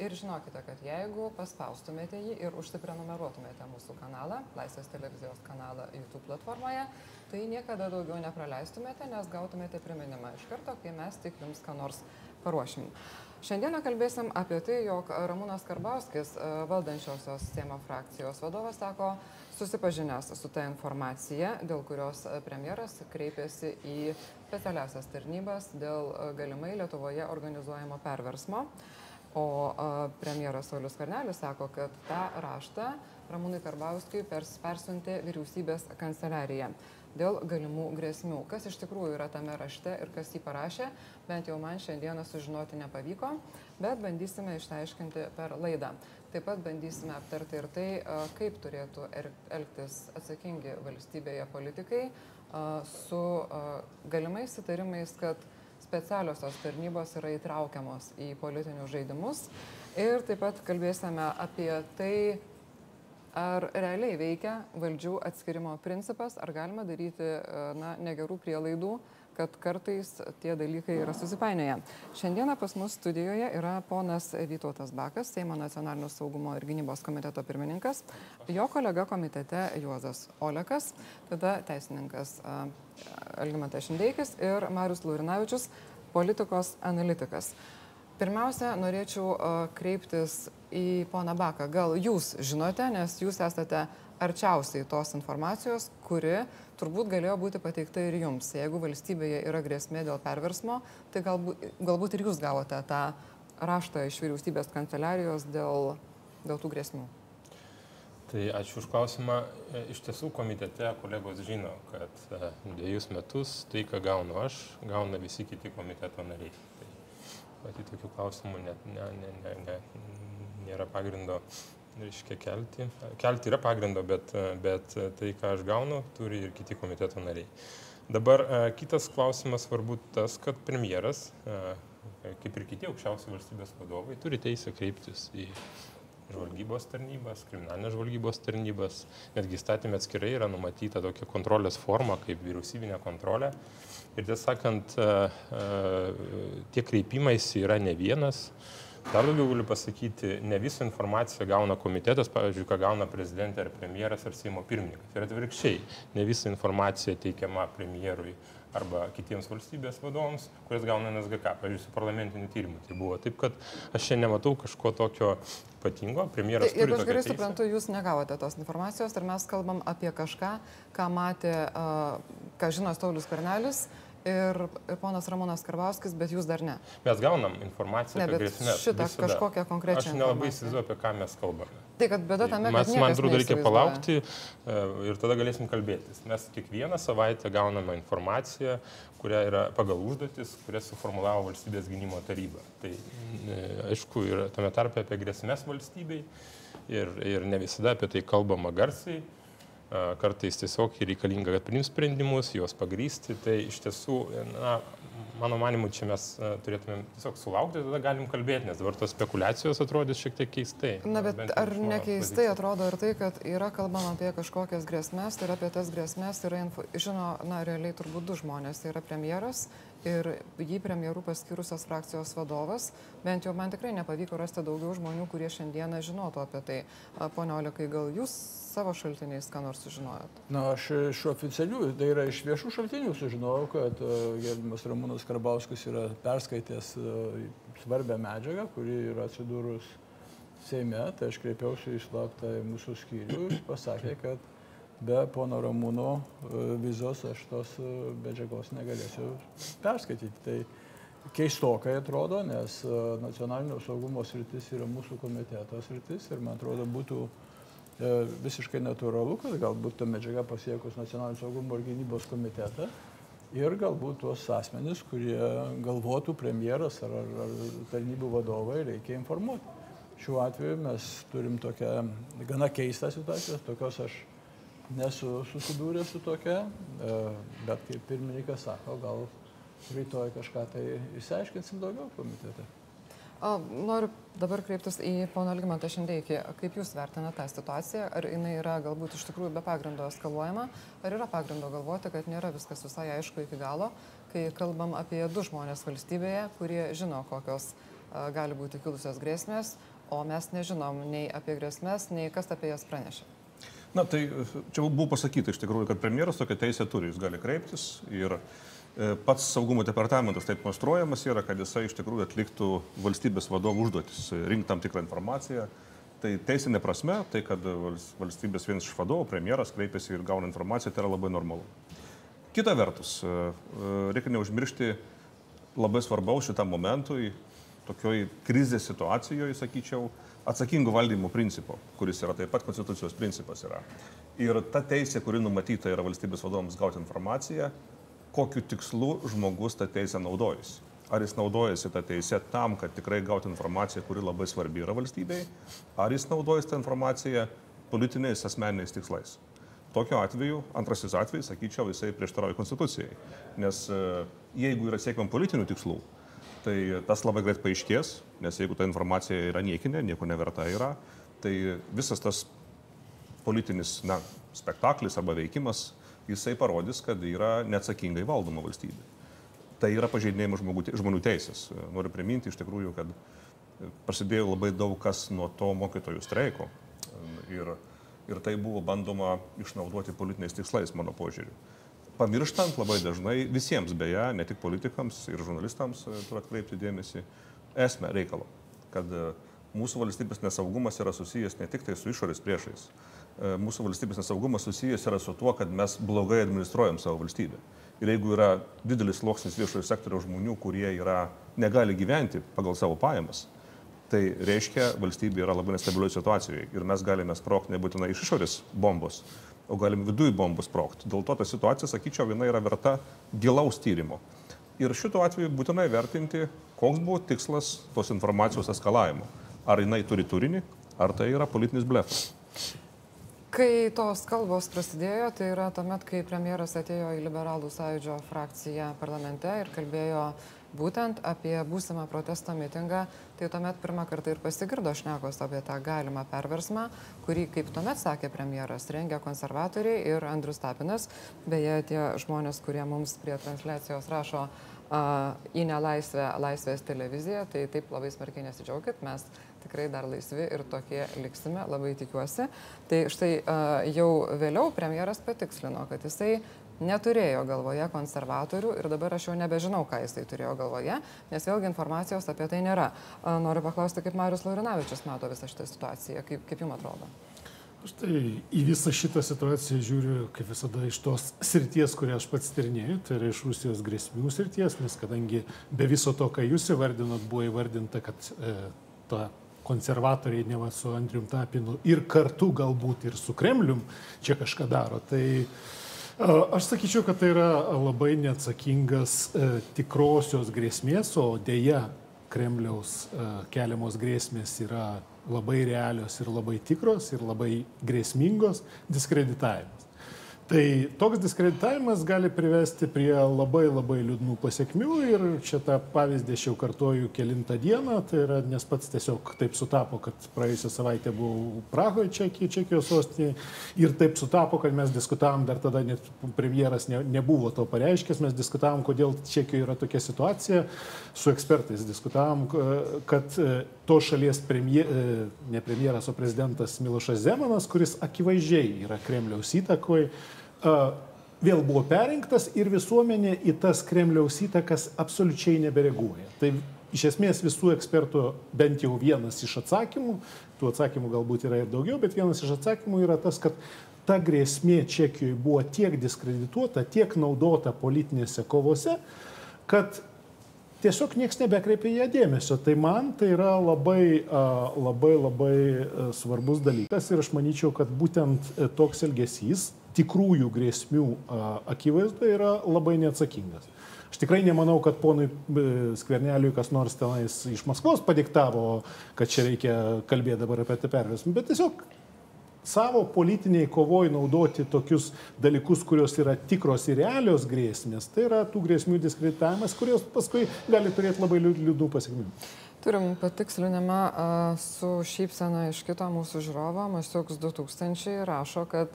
Ir žinokite, kad jeigu paspaustumėte jį ir užsiprenumeruotumėte mūsų kanalą, Laisvės televizijos kanalą YouTube platformoje, tai niekada daugiau nepraleistumėte, nes gautumėte priminimą iš karto, kai mes tik jums ką nors paruošim. Šiandieną kalbėsim apie tai, jog Ramūnas Karbauskis, e, valdančiosios Seimo frakcijos vadovas, sako, susipažinęs su ta informacija, dėl kurios premjeras kreipėsi į specialiasias tarnybas dėl e, galimai Lietuvoje organizuojamo perversmo. O premjeras Saulis Karnelis sako, kad tą raštą Ramūnai Karbauskiui pers, persiuntė vyriausybės kanceliarija dėl galimų grėsmių. Kas iš tikrųjų yra tame rašte ir kas jį parašė, bent jau man šiandieną sužinoti nepavyko, bet bandysime išsiaiškinti per laidą. Taip pat bandysime aptarti ir tai, kaip turėtų elgtis atsakingi valstybėje politikai su galimais įtarimais, kad specialiosios tarnybos yra įtraukiamos į politinius žaidimus. Ir taip pat kalbėsime apie tai, ar realiai veikia valdžių atskirimo principas, ar galima daryti na, negerų prielaidų, kad kartais tie dalykai yra susipainioję. Šiandieną pas mus studijoje yra ponas Vytautas Bakas, Seimo nacionalinio saugumo ir gynybos komiteto pirmininkas, jo kolega komitete Juozas Olekas, tada teisininkas Algimantas Šindeikis ir Marius Laurinavičius, politikos analitikas. Pirmiausia, norėčiau kreiptis į poną Baką. Gal jūs žinote, nes jūs esate arčiausiai tos informacijos, kuri turbūt galėjo būti pateikta ir jums. Jeigu valstybėje yra grėsmė dėl perversmo, tai galbūt, galbūt ir jūs gavote tą raštą iš vyriausybės kanceliarijos dėl, dėl tų grėsmių. Tai ačiū už klausimą. E, iš tiesų komitete kolegos žino, kad e, dviejus metus tai, ką gaunu aš, gauna visi kiti komiteto nariai. Matyti tokių klausimų net ne, ne, ne, ne, nėra pagrindo reiškia kelti. Kelti yra pagrindo, bet, e, bet tai, ką aš gaunu, turi ir kiti komiteto nariai. Dabar kitas klausimas svarbu tas, kad premjeras, kaip ir kiti aukščiausi valstybės vadovai, turi teisę kreiptis į žvalgybos tarnybas, kriminalinės žvalgybos tarnybas, netgi įstatymė atskirai yra numatyta tokia kontrolės forma kaip vyriausybinė kontrolė. Ir tiesą sakant, e, e, tie kreipimais yra ne vienas. Dar daugiau galiu pasakyti, ne visą informaciją gauna komitetas, pavyzdžiui, ką gauna prezidentė ar premjeras ar Seimo pirmininkas. Ir atvirkščiai, ne visą informaciją teikiama premjerui arba kitiems valstybės vadovams, kurias gauna NSGK, pavyzdžiui, su parlamentiniu tyrimu. Tai buvo taip, kad aš čia nematau kažko tokio ypatingo. Premjeras. Tai, jeigu aš gerai suprantu, jūs negavote tos informacijos ir mes kalbam apie kažką, ką matė, ką žino Staulius Karnelis ir, ir ponas Ramonas Karbauskis, bet jūs dar ne. Mes gaunam informaciją ne, apie grėsmės. Šitą visada. kažkokią konkrečią. Aš nelabai įsivaizduoju, apie ką mes kalbame. Tai kad bėda tame, kad... Man atrodo, reikia palaukti e, ir tada galėsim kalbėtis. Mes kiekvieną savaitę gauname informaciją, kuria yra pagal užduotis, kurias suformulavo valstybės gynimo taryba. Tai e, aišku, yra tame tarpe apie grėsmės valstybei ir, ir ne visada apie tai kalbama garsiai kartais tiesiog reikalinga, kad priims sprendimus, juos pagrysti. Tai iš tiesų, na, mano manimu, čia mes turėtumėm tiesiog sulaukti, tada galim kalbėti, nes dabar tos spekulacijos atrodys šiek tiek keistai. Na, bet Bent ar nekeistai pozicija. atrodo ir tai, kad yra kalbama apie kažkokias grėsmės, tai yra apie tas grėsmės, yra, info, žino, na, realiai turbūt du žmonės, tai yra premjeras ir jį premjerų paskyrusios frakcijos vadovas. Bent jau man tikrai nepavyko rasti daugiau žmonių, kurie šiandieną žinotų apie tai. Pone Olikai, gal jūs savo šaltiniais ką nors sužinojot? Na, aš iš oficialių, tai yra iš viešų šaltinių sužinojau, kad uh, gerbimas Ramūnas Karbauskis yra perskaitęs uh, svarbę medžiagą, kuri yra atsidūrus Seime, tai aš kreipiausi į slaptą mūsų skyrių ir pasakė, kad be pono Ramūno e, vizos aš tos medžiagos negalėsiu perskaityti. Tai keistokai atrodo, nes nacionalinio saugumo sritis yra mūsų komiteto sritis ir man atrodo būtų E, visiškai natūralu, kad galbūt ta medžiaga pasiekus nacionalinio saugumo ir gynybos komitetą ir galbūt tuos asmenys, kurie galvotų premjeras ar, ar, ar tarnybų vadovai, reikia informuoti. Šiuo atveju mes turim tokią gana keistą situaciją, tokios aš nesu susidūręs su tokia, e, bet kaip pirmininkas sako, gal rytoj kažką tai išsiaiškinsim daugiau komitete. Noriu dabar kreiptis į pono Algimantą Šindeikį. Kaip Jūs vertinate tą situaciją? Ar jinai yra galbūt iš tikrųjų be pagrindo eskaluojama? Ar yra pagrindo galvoti, kad nėra viskas visai aišku iki galo, kai kalbam apie du žmonės valstybėje, kurie žino, kokios gali būti kilusios grėsmės, o mes nežinom nei apie grėsmės, nei kas apie jas pranešė. Na tai čia buvo pasakyta iš tikrųjų, kad premjeras tokią teisę turi, jis gali kreiptis ir e, pats saugumo departamentas taip konstruojamas yra, kad jisai iš tikrųjų atliktų valstybės vadovų užduotis, rinkti tam tikrą informaciją. Tai teisinė prasme, tai kad valstybės vienas iš vadovų, premjeras kreipiasi ir gauna informaciją, tai yra labai normalu. Kita vertus, e, e, reikia neužmiršti labai svarbaus šitam momentui, tokioj krizės situacijoje, sakyčiau, atsakingo valdymo principo, kuris yra taip pat konstitucijos principas yra. Ir ta teisė, kuri numatyta yra valstybės vadovams gauti informaciją, kokiu tikslu žmogus tą teisę naudojasi. Ar jis naudojasi tą teisę tam, kad tikrai gauti informaciją, kuri labai svarbi yra valstybei, ar jis naudojasi tą informaciją politiniais asmeniniais tikslais. Tokiu atveju, antrasis atvejis, sakyčiau, jisai prieštarauja konstitucijai. Nes e, jeigu yra siekiam politinių tikslų, tai tas labai greit paaiškės, nes jeigu ta informacija yra niekinė, nieko neverta yra, tai visas tas politinis na, spektaklis arba veikimas, jisai parodys, kad yra neatsakingai valdoma valstybė. Tai yra pažeidinėjimas žmonių teisės. Noriu priminti iš tikrųjų, kad prasidėjo labai daug kas nuo to mokytojų streiko ir, ir tai buvo bandoma išnaudoti politiniais tikslais, mano požiūriu pamirštant labai dažnai visiems beje, ne tik politikams ir žurnalistams e, turi atkreipti dėmesį esmę reikalo, kad e, mūsų valstybės nesaugumas yra susijęs ne tik tai su išorės priešais. E, mūsų valstybės nesaugumas susijęs yra su tuo, kad mes blogai administruojam savo valstybę. Ir jeigu yra didelis sluoksnis viešojo sektoriaus žmonių, kurie yra, negali gyventi pagal savo pajamas, tai reiškia, valstybė yra labai nestabilioje situacijoje ir mes galime sprokti nebūtinai iš išorės bombos, o galim viduje bombų sprokti. Dėl to ta situacija, sakyčiau, viena yra verta gilaus tyrimo. Ir šituo atveju būtinai vertinti, koks buvo tikslas tos informacijos eskalavimo. Ar jinai turi turinį, ar tai yra politinis blefas. Kai tos kalbos prasidėjo, tai yra tuomet, kai premjeras atėjo į liberalų sąjūdžio frakciją parlamente ir kalbėjo būtent apie būsimą protesto mitingą, tai tuomet pirmą kartą ir pasigirdo šnekos apie tą galimą perversmą, kurį, kaip tuomet sakė premjeras, rengia konservatoriai ir Andrius Tapinas. Beje, tie žmonės, kurie mums prie transliacijos rašo uh, į nelaisvę laisvės televiziją, tai taip labai smarkiai nesidžiaugit, mes tikrai dar laisvi ir tokie liksime, labai tikiuosi. Tai štai uh, jau vėliau premjeras patikslino, kad jisai neturėjo galvoje konservatorių ir dabar aš jau nebežinau, ką jisai turėjo galvoje, nes vėlgi informacijos apie tai nėra. Noriu paklausti, kaip Marius Laurinavičius mato visą šitą situaciją, kaip, kaip jums atrodo. Aš tai į visą šitą situaciją žiūriu, kaip visada, iš tos srities, kurią aš pats tyrinėjau, tai yra iš Rusijos grėsmių srities, nes kadangi be viso to, ką jūs įvardinot, buvo įvardinta, kad e, ta konservatoriai neva su Andrium Tapinu ir kartu galbūt ir su Kremlium čia kažką daro. Tai Aš sakyčiau, kad tai yra labai neatsakingas e, tikrosios grėsmės, o dėja Kremliaus e, keliamos grėsmės yra labai realios ir labai tikros ir labai grėsmingos diskreditavimas. Tai toks diskreditavimas gali privesti prie labai labai liūdnų pasiekmių ir čia tą pavyzdį aš jau kartuoju kilintą dieną, tai yra, nes pats tiesiog taip sutapo, kad praėjusią savaitę buvau Prahoje, Čekijos, Čekijos sostinėje ir taip sutapo, kad mes diskutavom, dar tada net premjeras ne, nebuvo to pareiškęs, mes diskutavom, kodėl Čekijoje yra tokia situacija, su ekspertais diskutavom, kad e, to šalies premjer, e, ne premjeras, o prezidentas Milošas Zemanas, kuris akivaizdžiai yra Kremliaus įtakoje, vėl buvo perinktas ir visuomenė į tas Kremliaus įtakas absoliučiai nebereaguoja. Tai iš esmės visų ekspertų bent jau vienas iš atsakymų, tų atsakymų galbūt yra ir daugiau, bet vienas iš atsakymų yra tas, kad ta grėsmė Čekijoje buvo tiek diskredituota, tiek naudota politinėse kovose, kad tiesiog niekas nebekreipia ją dėmesio. Tai man tai yra labai, labai, labai svarbus dalykas ir aš manyčiau, kad būtent e, toks elgesys tikrųjų grėsmių akivaizdoje yra labai neatsakingas. Aš tikrai nemanau, kad ponui e, Skverneliui kas nors tenais iš Maskvos padiktavo, kad čia reikia kalbėti dabar apie tą perversmą, bet tiesiog savo politiniai kovoj naudoti tokius dalykus, kurios yra tikros ir realios grėsmės, tai yra tų grėsmių diskreditavimas, kurios paskui gali turėti labai liūdnų pasiekmių. Turim patikslinimą su šypsena iš kito mūsų žiūrovo, Masiuks 2000 rašo, kad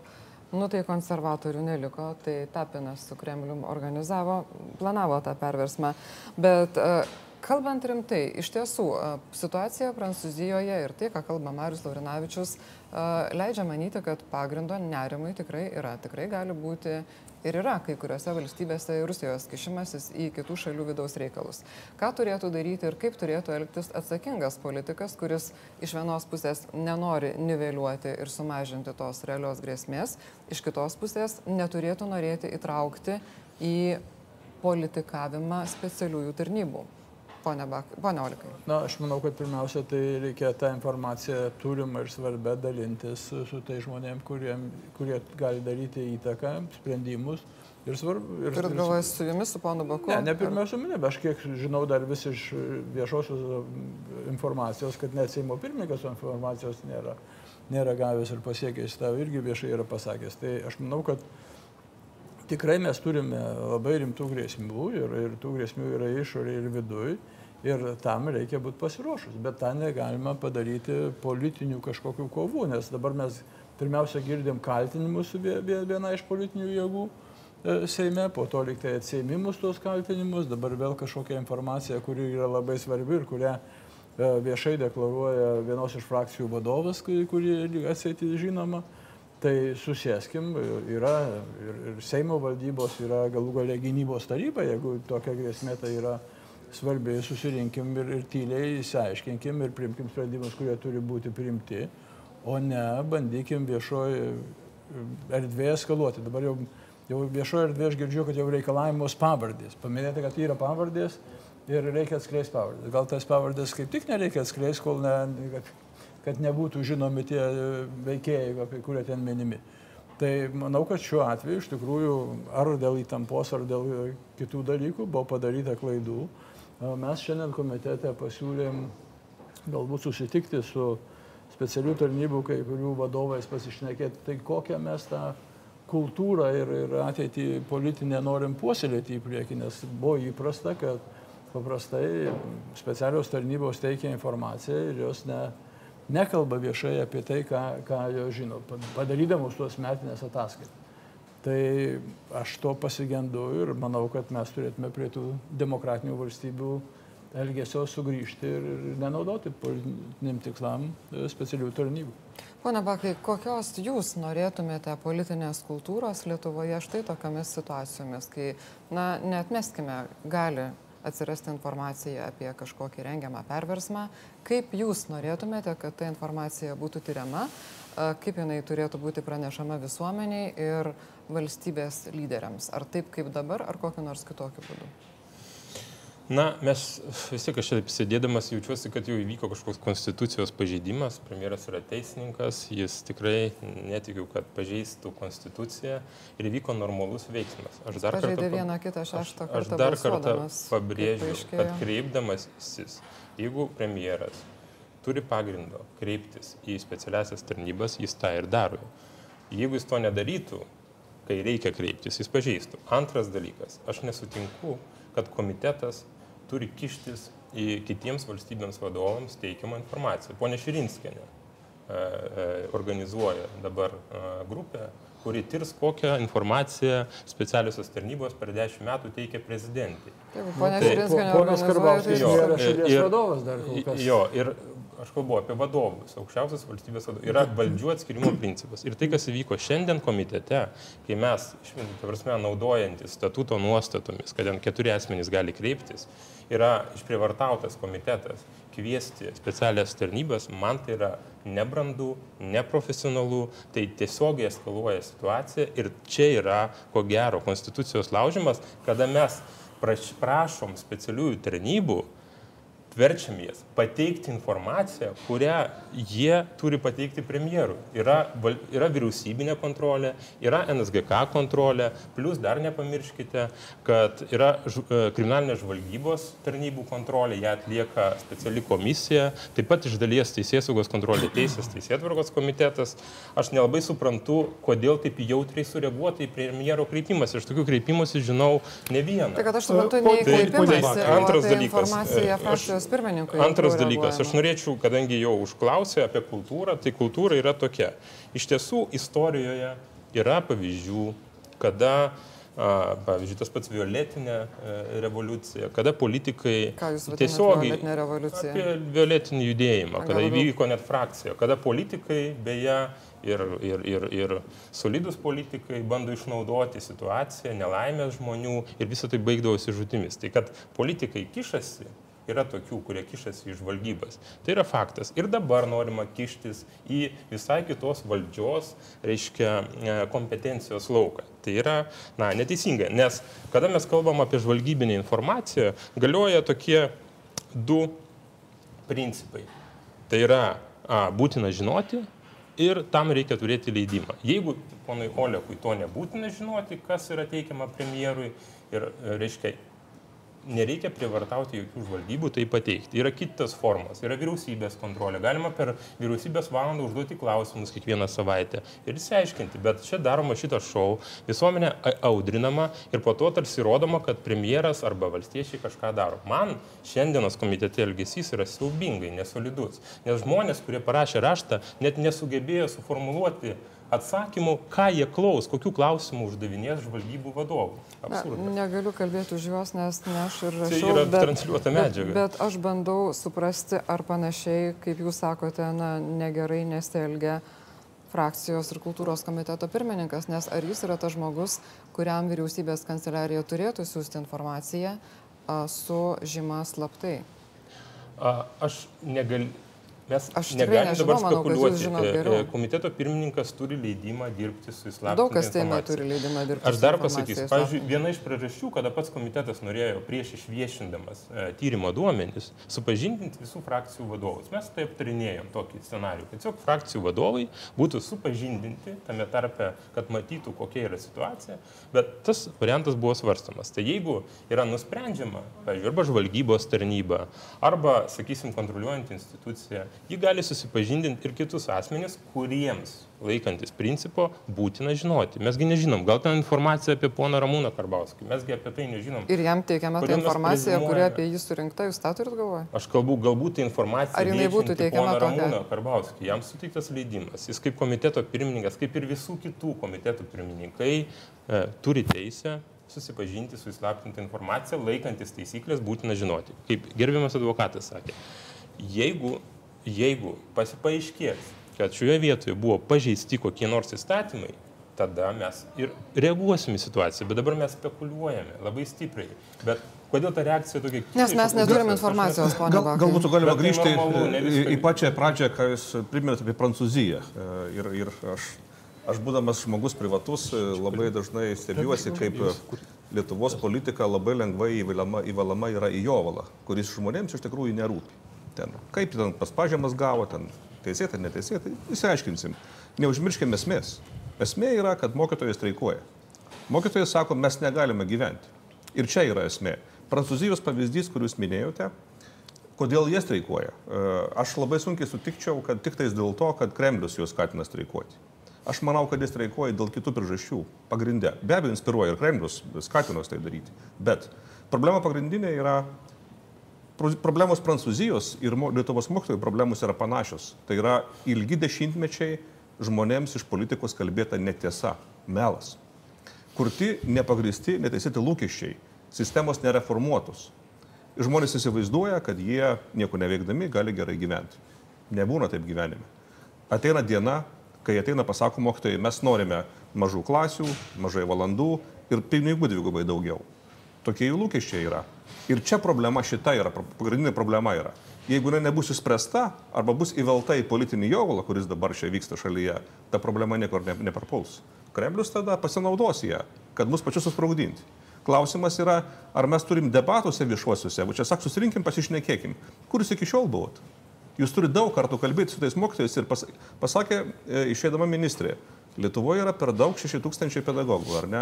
Nu tai konservatorių neliko, tai Tapinas su Kremlium organizavo, planavo tą perversmą. Bet e, kalbant rimtai, iš tiesų, situacija Prancūzijoje ir tai, ką kalba Marius Laurinavičius, leidžia manyti, kad pagrindo nerimui tikrai yra. Tikrai gali būti ir yra kai kuriuose valstybėse Rusijos kišimasis į kitų šalių vidaus reikalus. Ką turėtų daryti ir kaip turėtų elgtis atsakingas politikas, kuris iš vienos pusės nenori niveliuoti ir sumažinti tos realios grėsmės, iš kitos pusės neturėtų norėti įtraukti į politikavimą specialiųjų tarnybų. Pone, Bak, pone Olikai. Na, aš manau, kad pirmiausia, tai reikia tą informaciją turimą ir svarbę dalintis su, su tai žmonėm, kurie, kurie gali daryti įtaką, sprendimus. Ir svarbu. Ir, Turit galvoje su jumis, su ponu Baku? Ne, ne pirmiausia su manimi, aš kiek žinau dar vis iš viešosios informacijos, kad net Seimo pirmininkas informacijos nėra, nėra gavęs ir pasiekęs, tą irgi viešai yra pasakęs. Tai aš manau, kad tikrai mes turime labai rimtų grėsmių ir, ir tų grėsmių yra išorė ir viduje. Ir tam reikia būti pasiruošus, bet tą negalima padaryti politinių kažkokių kovų, nes dabar mes pirmiausia girdim kaltinimus viena iš politinių jėgų e, Seime, po to liktai atsėmimus tos kaltinimus, dabar vėl kažkokia informacija, kuri yra labai svarbi ir kurią e, viešai deklaruoja vienos iš frakcijų vadovas, kuri atsėti žinoma. Tai susėskim, yra ir, ir Seimo valdybos, yra galų galia gynybos taryba, jeigu tokia grėsmė tai yra svarbi, susirinkim ir, ir tyliai įsiaiškinkim ir primkim sprendimus, kurie turi būti priimti, o ne bandykim viešoje erdvėje eskaluoti. Dabar jau, jau viešoje erdvėje aš girdžiu, kad jau reikalavimos pavardės. Paminėti, kad yra pavardės ir reikia atskleisti pavardės. Gal tas pavardės kaip tik nereikia atskleisti, kol ne, kad kad nebūtų žinomi tie veikėjai, apie kurie ten minimi. Tai manau, kad šiuo atveju iš tikrųjų ar dėl įtampos, ar dėl kitų dalykų buvo padaryta klaidų. Mes šiandien komitete pasiūlėm galbūt susitikti su specialių tarnybų kai kurių vadovais pasišnekėti, tai kokią mes tą kultūrą ir, ir ateitį politinę norim puoselėti į priekį, nes buvo įprasta, kad paprastai specialios tarnybos teikia informaciją ir jos ne, nekalba viešai apie tai, ką, ką jo žino, padarydamos tuos metinės ataskaitas. Tai aš to pasigendu ir manau, kad mes turėtume prie tų demokratinių valstybių elgesio sugrįžti ir nenaudoti politiniam tikslam e, specialių tarnybų. Pone Bakai, kokios jūs norėtumėte politinės kultūros Lietuvoje štai tokiamis situacijomis, kai, na, netmeskime, gali atsirasti informacija apie kažkokį rengiamą perversmą. Kaip jūs norėtumėte, kad ta informacija būtų tyriama, kaip jinai turėtų būti pranešama visuomeniai ir valstybės lyderiams? Ar taip kaip dabar, ar kokiu nors kitokiu būdu? Na, mes vis tiek aš čia sėdėdamas jaučiuosi, kad jau įvyko kažkoks konstitucijos pažeidimas. Premjeras yra teisininkas, jis tikrai netikiu, kad pažeistų konstituciją ir įvyko normalus veiksmas. Aš dar Pažeidė kartą, vieną kitą šeštą kartą. Aš dar kartą pabrėžiu, kad kreipdamasis, jeigu premjeras turi pagrindo kreiptis į specialiasias tarnybas, jis tą ir daro. Jeigu jis to nedarytų, kai reikia kreiptis, jis pažeistų. Antras dalykas, aš nesutinku, kad komitetas turi kištis į kitiems valstybėms vadovams teikiamą informaciją. Pone Širinskienė e, organizuoja dabar e, grupę, kuri tirs, kokią informaciją specialiosios tarnybos per dešimt metų teikia prezidentai. Taip, ponia tai, Širinskienė, ponas Karbauskis yra šalies vadovas dar kol kas. Jo, ir aš kalbu apie vadovus, aukščiausias valstybės vadovas. Yra valdžių atskirimo principas. Ir tai, kas įvyko šiandien komitete, kai mes, prasme, naudojantis statuto nuostatomis, kad ten keturi asmenys gali kreiptis, yra išprivartautas komitetas kviesti specialias tarnybas, man tai yra nebrandų, neprofesionalų, tai tiesiogiai eskaluoja situaciją ir čia yra, ko gero, konstitucijos laužimas, kada mes prašom specialiųjų tarnybų verčiamės pateikti informaciją, kurią jie turi pateikti premjerui. Yra, yra vyriausybinė kontrolė, yra NSGK kontrolė, plus dar nepamirškite, kad yra e, kriminalinės žvalgybos tarnybų kontrolė, ją atlieka speciali komisija, taip pat iš dalies teisėsaugos kontrolė teisės teisėtvarkos komitetas. Aš nelabai suprantu, kodėl taip jautriai sureaguota į premjero kreipimas. Iš tokių kreipimųsi žinau ne vieną. Tai kad aš suprantu, ne į kreipimąsi, antras dalykas. Frakcijos komisijos pirmininkui. Antras dalykas, aš norėčiau, kadangi jau užklausė apie kultūrą, tai kultūra yra tokia. Iš tiesų, istorijoje yra pavyzdžių, kada pavyzdžiui, tas pats violetinė e, revoliucija, kada politikai tiesiogiai apie violetinį judėjimą, A, kada įvyko net frakcija, kada politikai beje ir, ir, ir, ir solidus politikai bando išnaudoti situaciją, nelaimės žmonių ir visą tai baigdavosi žudimis. Tai kad politikai kišasi, yra tokių, kurie kišasi iš valdybas. Tai yra faktas. Ir dabar norima kištis į visai kitos valdžios, reiškia, e, kompetencijos lauką. Tai yra, na, neteisinga, nes kada mes kalbam apie žvalgybinę informaciją, galioja tokie du principai. Tai yra a, būtina žinoti ir tam reikia turėti leidimą. Jeigu ponui Olekui to nebūtina žinoti, kas yra teikiama premjerui ir, reiškia, nereikia privartauti jokių žvalgybų tai pateikti. Yra kitas formas, yra vyriausybės kontrolė. Galima per vyriausybės valandą užduoti klausimus kiekvieną savaitę ir įsiaiškinti, bet čia daroma šitas šou, visuomenė audrinama ir po to tarsi rodoma, kad premjeras arba valstiečiai kažką daro. Man šiandienos komitete elgesys yra siaubingai nesolidus, nes žmonės, kurie parašė raštą, net nesugebėjo suformuluoti atsakymų, ką jie klaus, kokių klausimų uždavinės žvalgybų vadovų. Absurdas. negaliu kalbėti už juos, nes ne aš ir Tai rašau. yra bet, transliuota medžiaga. Bet, bet aš bandau suprasti, ar panašiai, kaip jūs sakote, na, negerai nesielgia frakcijos ir kultūros komiteto pirmininkas, nes ar jis yra tas žmogus, kuriam vyriausybės kanceliarija turėtų siūsti informaciją a, su žyma slaptai. A, Aš negaliu. Mes Aš tikrai negalim nežinau, dabar manau, spekuliuoti. žinot E, e, Komiteto pirmininkas turi leidimą dirbti su įslaptinta Daug kas Seime informacija. turi leidimą dirbti. Aš dar pasakysiu, pavyzdžiui, viena iš priežasčių, kada pats komitetas norėjo prieš išviešindamas e, tyrimo duomenis supažindinti visų frakcijų vadovus. Mes taip aptarinėjom tokį scenarių, kad tiesiog frakcijų vadovai būtų supažindinti tame tarpe, kad matytų, kokia yra situacija, bet tas variantas buvo svarstamas. Tai jeigu yra nusprendžiama, pavyzdžiui, arba žvalgybos tarnyba, arba, sakysim, kontroliuojant instituciją, ji gali susipažindinti ir kitus asmenys, kuriems laikantis principo būtina žinoti. Mesgi nežinom, gal ten informacija apie poną Ramūną Karbauskį, mesgi apie tai nežinom. Ir jam teikiama ta informacija, kuri apie jį surinkta, jūs tą turit galvoje? Aš kalbu, galbūt ta informacija. Teikiama poną tokia? Ramūną Karbauskį, jam suteiktas leidimas. Jis kaip komiteto pirmininkas, kaip ir visų kitų komitetų pirmininkai, e, turi teisę susipažinti su įslaptinta informacija, laikantis taisyklės būtina žinoti. Kaip gerbiamas advokatas sakė, jeigu, jeigu pasipaaiškės, kad šioje vietoje buvo pažeisti kokie nors įstatymai, tada mes ir reaguosim į situaciją. Bet dabar mes spekuliuojame labai stipriai. Bet kodėl ta reakcija tokia? Nes mes keista? neturim Aš- informacijos, ponia Gal, Bakai. gal būtų galima tai grįžti normalu, į, viską- į pačią pradžią, ką jūs priminėte apie Prancūziją. E, Ir, ir aš, aš būdamas žmogus privatus e, labai dažnai stebiuosi, kaip e, Lietuvos politika labai lengvai įvalama, įvalama yra į jovalą, kuris žmonėms iš tikrųjų nerūpi. Ten, kaip ten pas pažemas gavo, ten teisėtai, neteisėtai, įsiaiškinsim. Neužmirškime esmės. Esmė yra, kad mokytojai streikuoja. Mokytojai sako, mes negalime gyventi. Ir čia yra esmė. Prancūzijos pavyzdys, kurį jūs minėjote, kodėl jie streikuoja. E, Aš labai sunkiai sutikčiau, kad tik tais dėl to, kad Kremlius juos skatina streikuoti. Aš manau, kad jis streikuoja dėl kitų priežasčių. Pagrindė. Be abejo, inspiruoja ir Kremlius skatino juos tai daryti. Bet problema pagrindinė yra problemos Prancūzijos ir Lietuvos mokytojų problemos yra panašios. Tai yra ilgi dešimtmečiai žmonėms iš politikos kalbėta netiesa, melas. Kurti nepagristi, neteisėti lūkesčiai, sistemos nereformuotos. Žmonės įsivaizduoja, kad jie nieko neveikdami gali gerai gyventi. Nebūna taip gyvenime. Ateina diena, kai ateina pasako mokytojai, mes norime mažų klasių, mažai valandų ir pinigų dvigubai daugiau. Tokie jų lūkesčiai yra. Ir čia problema šita yra, pagrindinė problema yra. Jeigu jinai nebus išspręsta arba bus įvelta į politinį jovalą, kuris dabar čia vyksta šalyje, ta problema niekur ne, neparpuls. Kremlius tada pasinaudos ją, kad mus pačius susprogdinti. Klausimas yra, ar mes turim debatuose viešuosiuose, va čia sak, susirinkim, pasišnekėkim. Kur jūs iki šiol buvot? Jūs turite daug kartų kalbėti su tais mokytojais ir pas, pasakė e, išėdama ministrė, Lietuvoje yra per daug 6 tūkstančiai pedagogų, ar ne?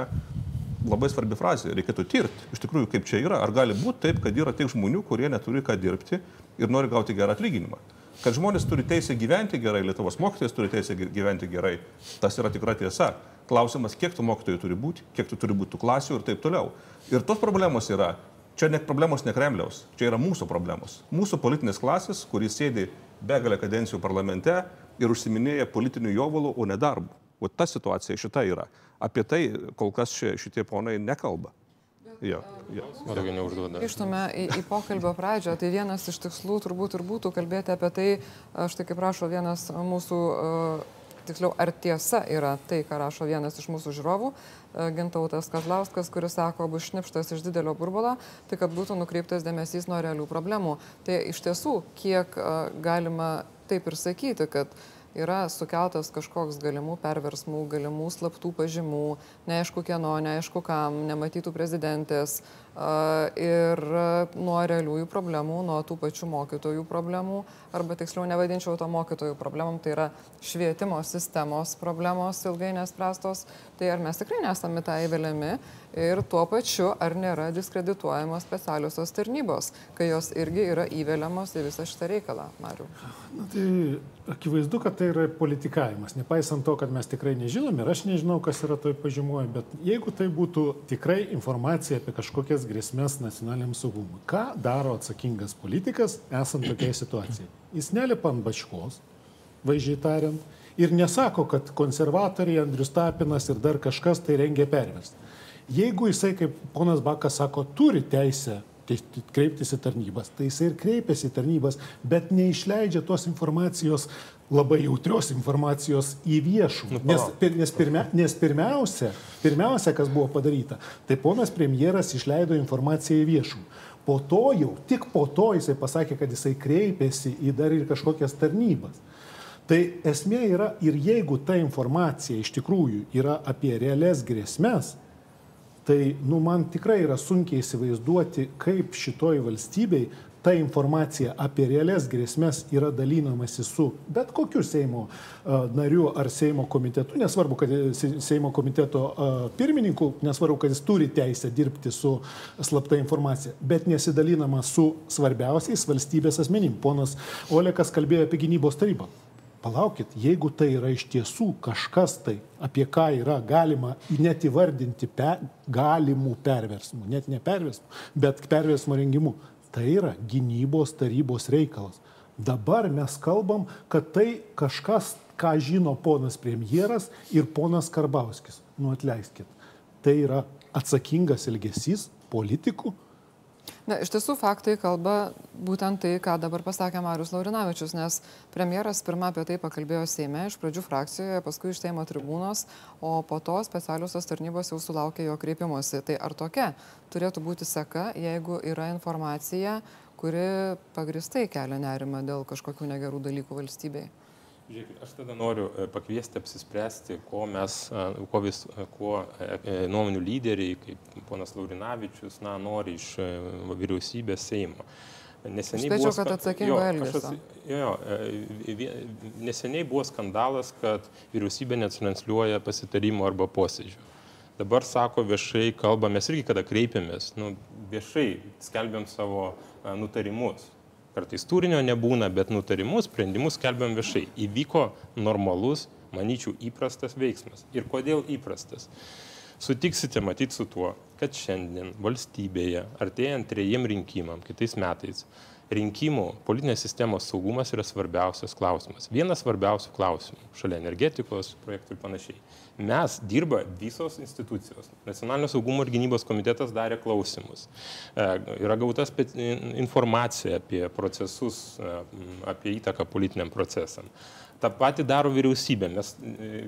Labai svarbi frazė, reikėtų tirti, iš tikrųjų, kaip čia yra. Ar gali būti taip, kad yra tiek žmonių, kurie neturi ką dirbti ir nori gauti gerą atlyginimą? Kad žmonės turi teisę gyventi gerai, Lietuvos mokytojas turi teisę gy- gyventi gerai, tas yra tikra tiesa. Klausimas, kiek tų mokytojų turi būti, kiek tų turi būti tų klasių ir taip toliau. Ir tos problemos yra, čia ne problemos ne Kremliaus, čia yra mūsų problemos. Mūsų politinės klasės, kuris sėdi begalę kadencijų parlamente ir užsiminėja politinių jovalų, o ne darbų. O ta situacija šita yra. Apie tai kol kas šie, šitie ponai nekalba. Ja, ja. Daugiau neužduoda. Grįžtume į, į pokalbio pradžią. Tai vienas iš tikslų turbūt ir būtų kalbėti apie tai, štai kaip rašo vienas mūsų, e, tiksliau, ar tiesa yra tai, ką rašo vienas iš mūsų žiūrovų, e, Gintautas Kazlauskas, kuris sako, bus šnipštas iš didelio burbulo, tai kad būtų nukreiptas dėmesys nuo realių problemų. Tai iš tiesų, kiek e, galima taip ir sakyti, kad yra sukeltas kažkoks galimų perversmų, galimų slaptų pažymų, neaišku kieno, neaišku kam, nematytų prezidentės ir nuo realiųjų problemų, nuo tų pačių mokytojų problemų, arba tiksliau nevadinčiau to mokytojų problemom, tai yra švietimo sistemos problemos ilgai nespręstos, tai ar mes tikrai nesame tą įveliami ir tuo pačiu ar nėra diskredituojamos specialiosios tarnybos, kai jos irgi yra įveliamos į visą šitą reikalą, Mariu. Na, tai akivaizdu, kad tai yra politikavimas, nepaisant to, kad mes tikrai nežinom ir aš nežinau, kas yra toj pažymoje, bet jeigu tai būtų tikrai informacija apie kažkokias grėsmės nacionaliniam saugumui, ką daro atsakingas politikas esant tokiai situacijai? Jis nelipa ant bačkos, vaizdžiai tariant, ir nesako, kad konservatoriai Andrius Tapinas ir dar kažkas tai rengia pervesti. Jeigu jisai, kaip ponas Bakas sako, turi teisę kreiptis į tarnybas, tai jisai ir kreipiasi į tarnybas, bet neišleidžia tos informacijos, labai jautrios informacijos į viešų. Nu, nes, nes, pirmia, nes pirmiausia, pirmiausia, kas buvo padaryta, tai ponas premjeras išleido informaciją į viešų. Po to jau, tik po to jisai pasakė, kad jisai kreipėsi į dar ir kažkokias tarnybas. Tai esmė yra ir jeigu ta informacija iš tikrųjų yra apie realias grėsmės, Tai, nu, man tikrai yra sunkiai įsivaizduoti, kaip šitoj valstybei ta informacija apie realias grėsmės yra dalinamasi su bet kokiu Seimo nariu ar Seimo komitetu, nesvarbu, kad Seimo komiteto pirmininku, nesvarbu, kad jis turi teisę dirbti su slapta informacija, bet nesidalinama su svarbiausiais valstybės asmenim. Ponas Olekas kalbėjo apie gynybos tarybą palaukit, jeigu tai yra iš tiesų kažkas tai, apie ką yra galima net įvardinti pe, galimų perversmų, net ne perversmų, bet perversmo rengimų, tai yra gynybos tarybos reikalas. Dabar mes kalbam, kad tai kažkas, ką žino ponas premjeras ir ponas Karbauskis. Nu atleiskit. Tai yra atsakingas elgesys politikų, Na, iš tiesų faktai kalba būtent tai, ką dabar pasakė Marius Laurinavičius, nes premjeras pirmą apie tai pakalbėjo Seime, iš pradžių frakcijoje, paskui iš Seimo tribūnos, o po to specialiosios tarnybos jau sulaukė jo kreipimuose. Tai ar tokia turėtų būti seka, jeigu yra informacija, kuri pagristai kelia nerimą dėl kažkokių negerų dalykų valstybei? Žiūrėkit, aš tada noriu e, pakviesti apsispręsti, ko mes, e, ko, vis, e, ko nuomonių lyderiai, kaip ponas Laurinavičius, na, nori iš vyriausybės Seimo. Neseniai Spėčiau, buvo, kad atsakingo elgesio. Jo, jo, neseniai buvo skandalas, kad vyriausybė netransliuoja pasitarimo arba posėdžių. Dabar sako viešai, kalbame, mes irgi kada kreipiamės, nu, viešai skelbiam savo nutarimus kartais turinio nebūna, bet nutarimus, sprendimus skelbiam viešai. Įvyko normalus, manyčiau, įprastas veiksmas. Ir kodėl įprastas? Sutiksite matyti su tuo, kad šiandien valstybėje, artėjant trejiem rinkimam, kitais metais, rinkimų politinės sistemos saugumas yra svarbiausias klausimas. Vienas svarbiausių klausimų šalia energetikos projektų ir panašiai. Mes dirba visos institucijos. Nacionalinio saugumo ir gynybos komitetas darė klausimus. E, yra gauta informacija apie procesus, e, apie įtaką politiniam procesam. Ta pati daro vyriausybė, mes e,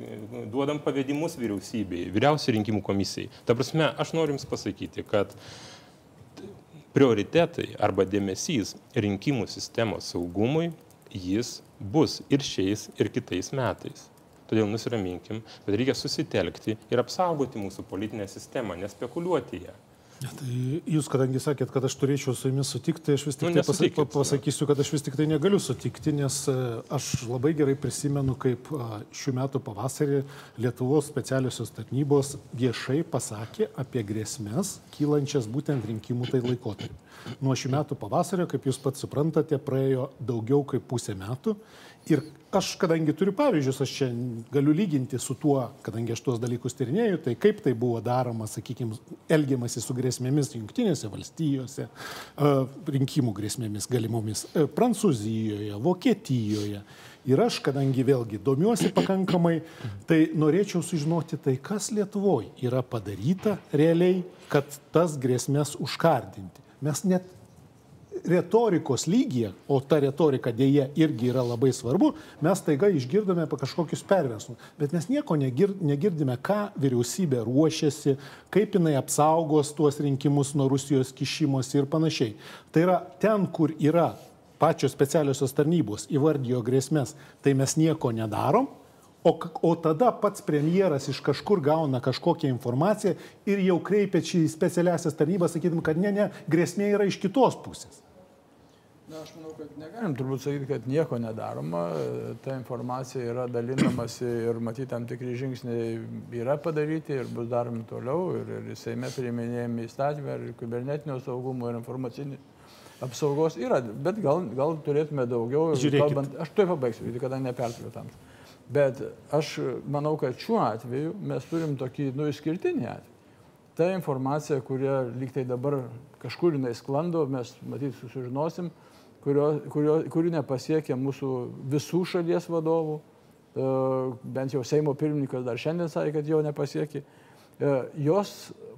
duodam pavedimus vyriausybei, vyriausiai rinkimų komisijai. Ta prasme, aš noriu Jums pasakyti, kad prioritetai arba dėmesys rinkimų sistemos saugumui, jis bus ir šiais, ir kitais metais. Todėl nusiraminkim, bet reikia susitelkti ir apsaugoti mūsų politinę sistemą, nespekuliuoti ją. Tai jūs, kadangi sakėt, kad aš turėčiau su jumis sutikti, aš vis tik nu, tai pasakysiu, kad aš vis tik tai negaliu sutikti, nes e, aš labai gerai prisimenu, kaip šių metų pavasarį Lietuvos specialiosios tarnybos viešai pasakė apie grėsmės kylančias būtent rinkimų tai laikotarpį. Nuo šių metų pavasario, kaip jūs pats suprantate, praėjo daugiau kaip pusę metų Ir aš, kadangi turiu pavyzdžius, aš čia galiu lyginti su tuo, kadangi aš tuos dalykus tyrinėjau, tai kaip tai buvo daroma, sakykime, elgiamasi su grėsmėmis Junktinėse valstijose, rinkimų grėsmėmis galimomis Prancūzijoje, Vokietijoje. Ir aš, kadangi vėlgi domiuosi pakankamai, tai norėčiau sužinoti tai, kas Lietuvoje yra padaryta realiai, kad tas grėsmės užkardinti. Mes net retorikos lygyje, o ta retorika dėje irgi yra labai svarbu, mes taiga išgirdome apie kažkokius perversmus, bet mes nieko negir, negirdime, ką vyriausybė ruošiasi, kaip jinai apsaugos tuos rinkimus nuo Rusijos kišimosi ir panašiai. Tai yra ten, kur yra pačios specialiosios tarnybos įvardijo grėsmės, tai mes nieko nedarom, O, o tada pats premjeras iš kažkur gauna kažkokią informaciją ir jau kreipia čia į specialiasias tarnybas, sakydami, kad ne, ne, grėsmė yra iš kitos pusės. Na, aš manau, kad negalim turbūt sakyti, kad nieko nedaroma. Ta informacija yra dalinamasi ir matyti tam tikri žingsniai yra padaryti ir bus daromi toliau. Ir, ir Seime priiminėjami įstatymai, ir kibernetinio saugumo, ir informacinį apsaugos yra. Bet gal, gal turėtume daugiau. Žiūrėkit. Kalbant, aš tuoj pabaigsiu, kada neperturiu tam. Bet aš manau, kad šiuo atveju mes turim tokį, nu, išskirtinį atvejį. Ta informacija, kuria lyg tai dabar kažkur jinai sklando, mes matyt susižinosim, kurio, kurio, kuri nepasiekia mūsų visų šalies vadovų, e, bent jau Seimo pirmininkas dar šiandien sakė, kad jo nepasiekė. E, jos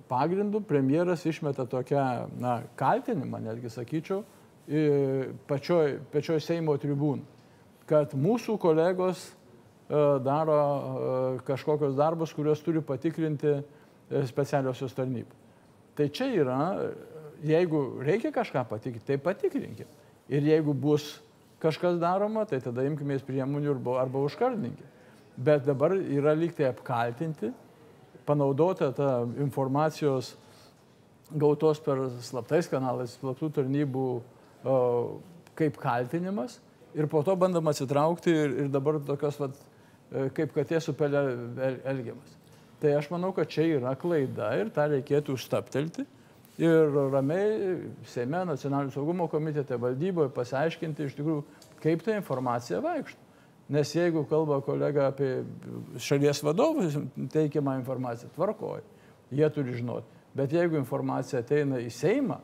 pagrindų premjeras išmeta tokią, na, kaltinimą, netgi sakyčiau, pačioj, pačioj Seimo tribūnų, kad mūsų kolegos e, daro kažkokius darbus, kuriuos turi patikrinti specialiosios tarnybos. Tai čia yra, jeigu reikia kažką patikrinti, tai patikrinkime. Ir jeigu bus kažkas daroma, tai tada imkime priemonių arba, arba užkardinkime. Bet dabar yra lygtai apkaltinti, panaudota ta informacijos gautos per slaptais kanalais, slaptų tarnybų kaip kaltinimas ir po to bandoma atsitraukti ir, ir dabar tokios, vat, e, kaip katė su pelė elgiamas. Tai aš manau, kad čia yra klaida ir tą reikėtų užstaptelti ir ramiai Seime, nacionalinio saugumo komitete, valdyboje pasiaiškinti iš tikrųjų, kaip ta informacija vaikšto. Nes jeigu kalba kolega apie šalies vadovų teikiamą informaciją, tvarkoja, jie turi žinoti. Bet jeigu informacija ateina į Seimą,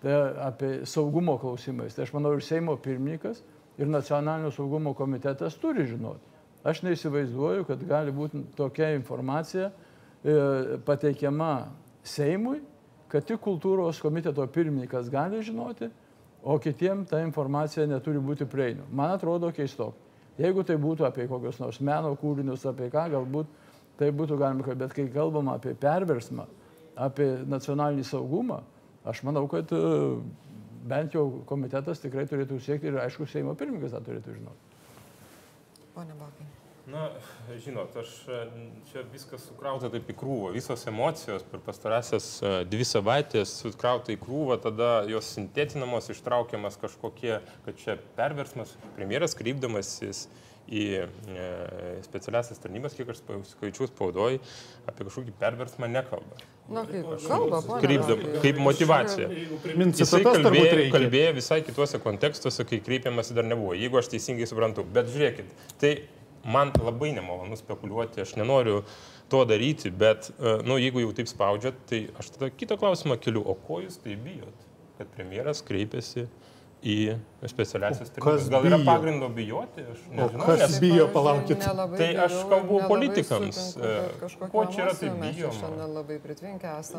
tai apie saugumo klausimais, tai aš manau ir Seimo pirmininkas, ir nacionalinio saugumo komitetas turi žinoti. Aš neįsivaizduoju, kad gali būti tokia informacija e, pateikiama Seimui kad tik kultūros komiteto pirmininkas gali žinoti, o kitiem ta informacija neturi būti prieinama. Man atrodo keistok. Jeigu tai būtų apie kokius nors meno kūrinius, apie ką galbūt tai būtų galima kalbėti, bet kai kalbama apie perversmą, apie nacionalinį saugumą, aš manau, kad e, bent jau komitetas tikrai turėtų siekti ir aišku, Seimo pirmininkas tą turėtų žinoti. Pone Bakai. Na, žinot, aš čia viskas sukrauta taip į krūvą. Visos emocijos per pastarąsias dvi savaitės sukrauta į krūvą, tada jos sintetinamos, ištraukiamas kažkokie, kad čia perversmas, premjeras krypdamasis į e, specialiasias tarnybas, kiek aš skaičius spaudoj, apie kažkokį perversmą nekalba. Na, kaip kalba. Krypdam, kaip motivacija. Jisai kalbėjo, kalbėjo visai kituose kontekstuose, kai kreipiamasi dar nebuvo, jeigu aš teisingai suprantu. Bet žiūrėkit, tai man labai nemalonu spekuliuoti, aš nenoriu to daryti, bet, e, nu, jeigu jau taip spaudžiat, tai aš tada kitą klausimą keliu, o ko jūs tai bijot, kad premjeras kreipiasi į specialiasias tarnybas. Gal yra pagrindo bijoti? Aš nežinau. O kas nes... bijo, palaukit. Tai aš kalbu politikams. Sutinku, ko čia yra tai bijoma?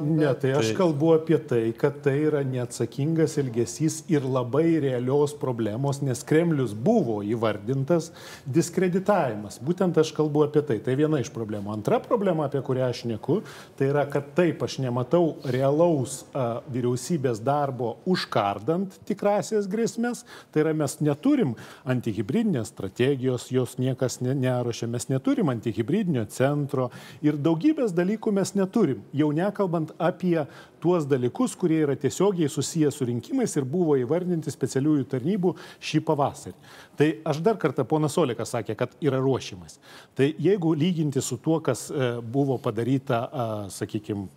Ne, tai aš tai... kalbu apie tai, kad tai yra neatsakingas elgesys ir labai realios problemos, nes Kremlius buvo įvardintas diskreditavimas. Būtent aš kalbu apie tai. Tai viena iš problemų. Antra problema, apie kurią aš neku, tai yra, kad taip aš nematau realaus a, vyriausybės darbo užkardant tikrasias grėsmės grėsmės, tai yra mes neturim antihybridinės strategijos, jos niekas ne, neruošia, mes neturim antihybridinio centro ir daugybės dalykų mes neturim, jau nekalbant apie tuos dalykus, kurie yra tiesiogiai susijęs su rinkimais ir buvo įvardinti specialiųjų tarnybų šį pavasarį. Tai aš dar kartą, ponas Olikas sakė, kad yra ruošimas. Tai jeigu lyginti su tuo, kas e, buvo padaryta, sakykime,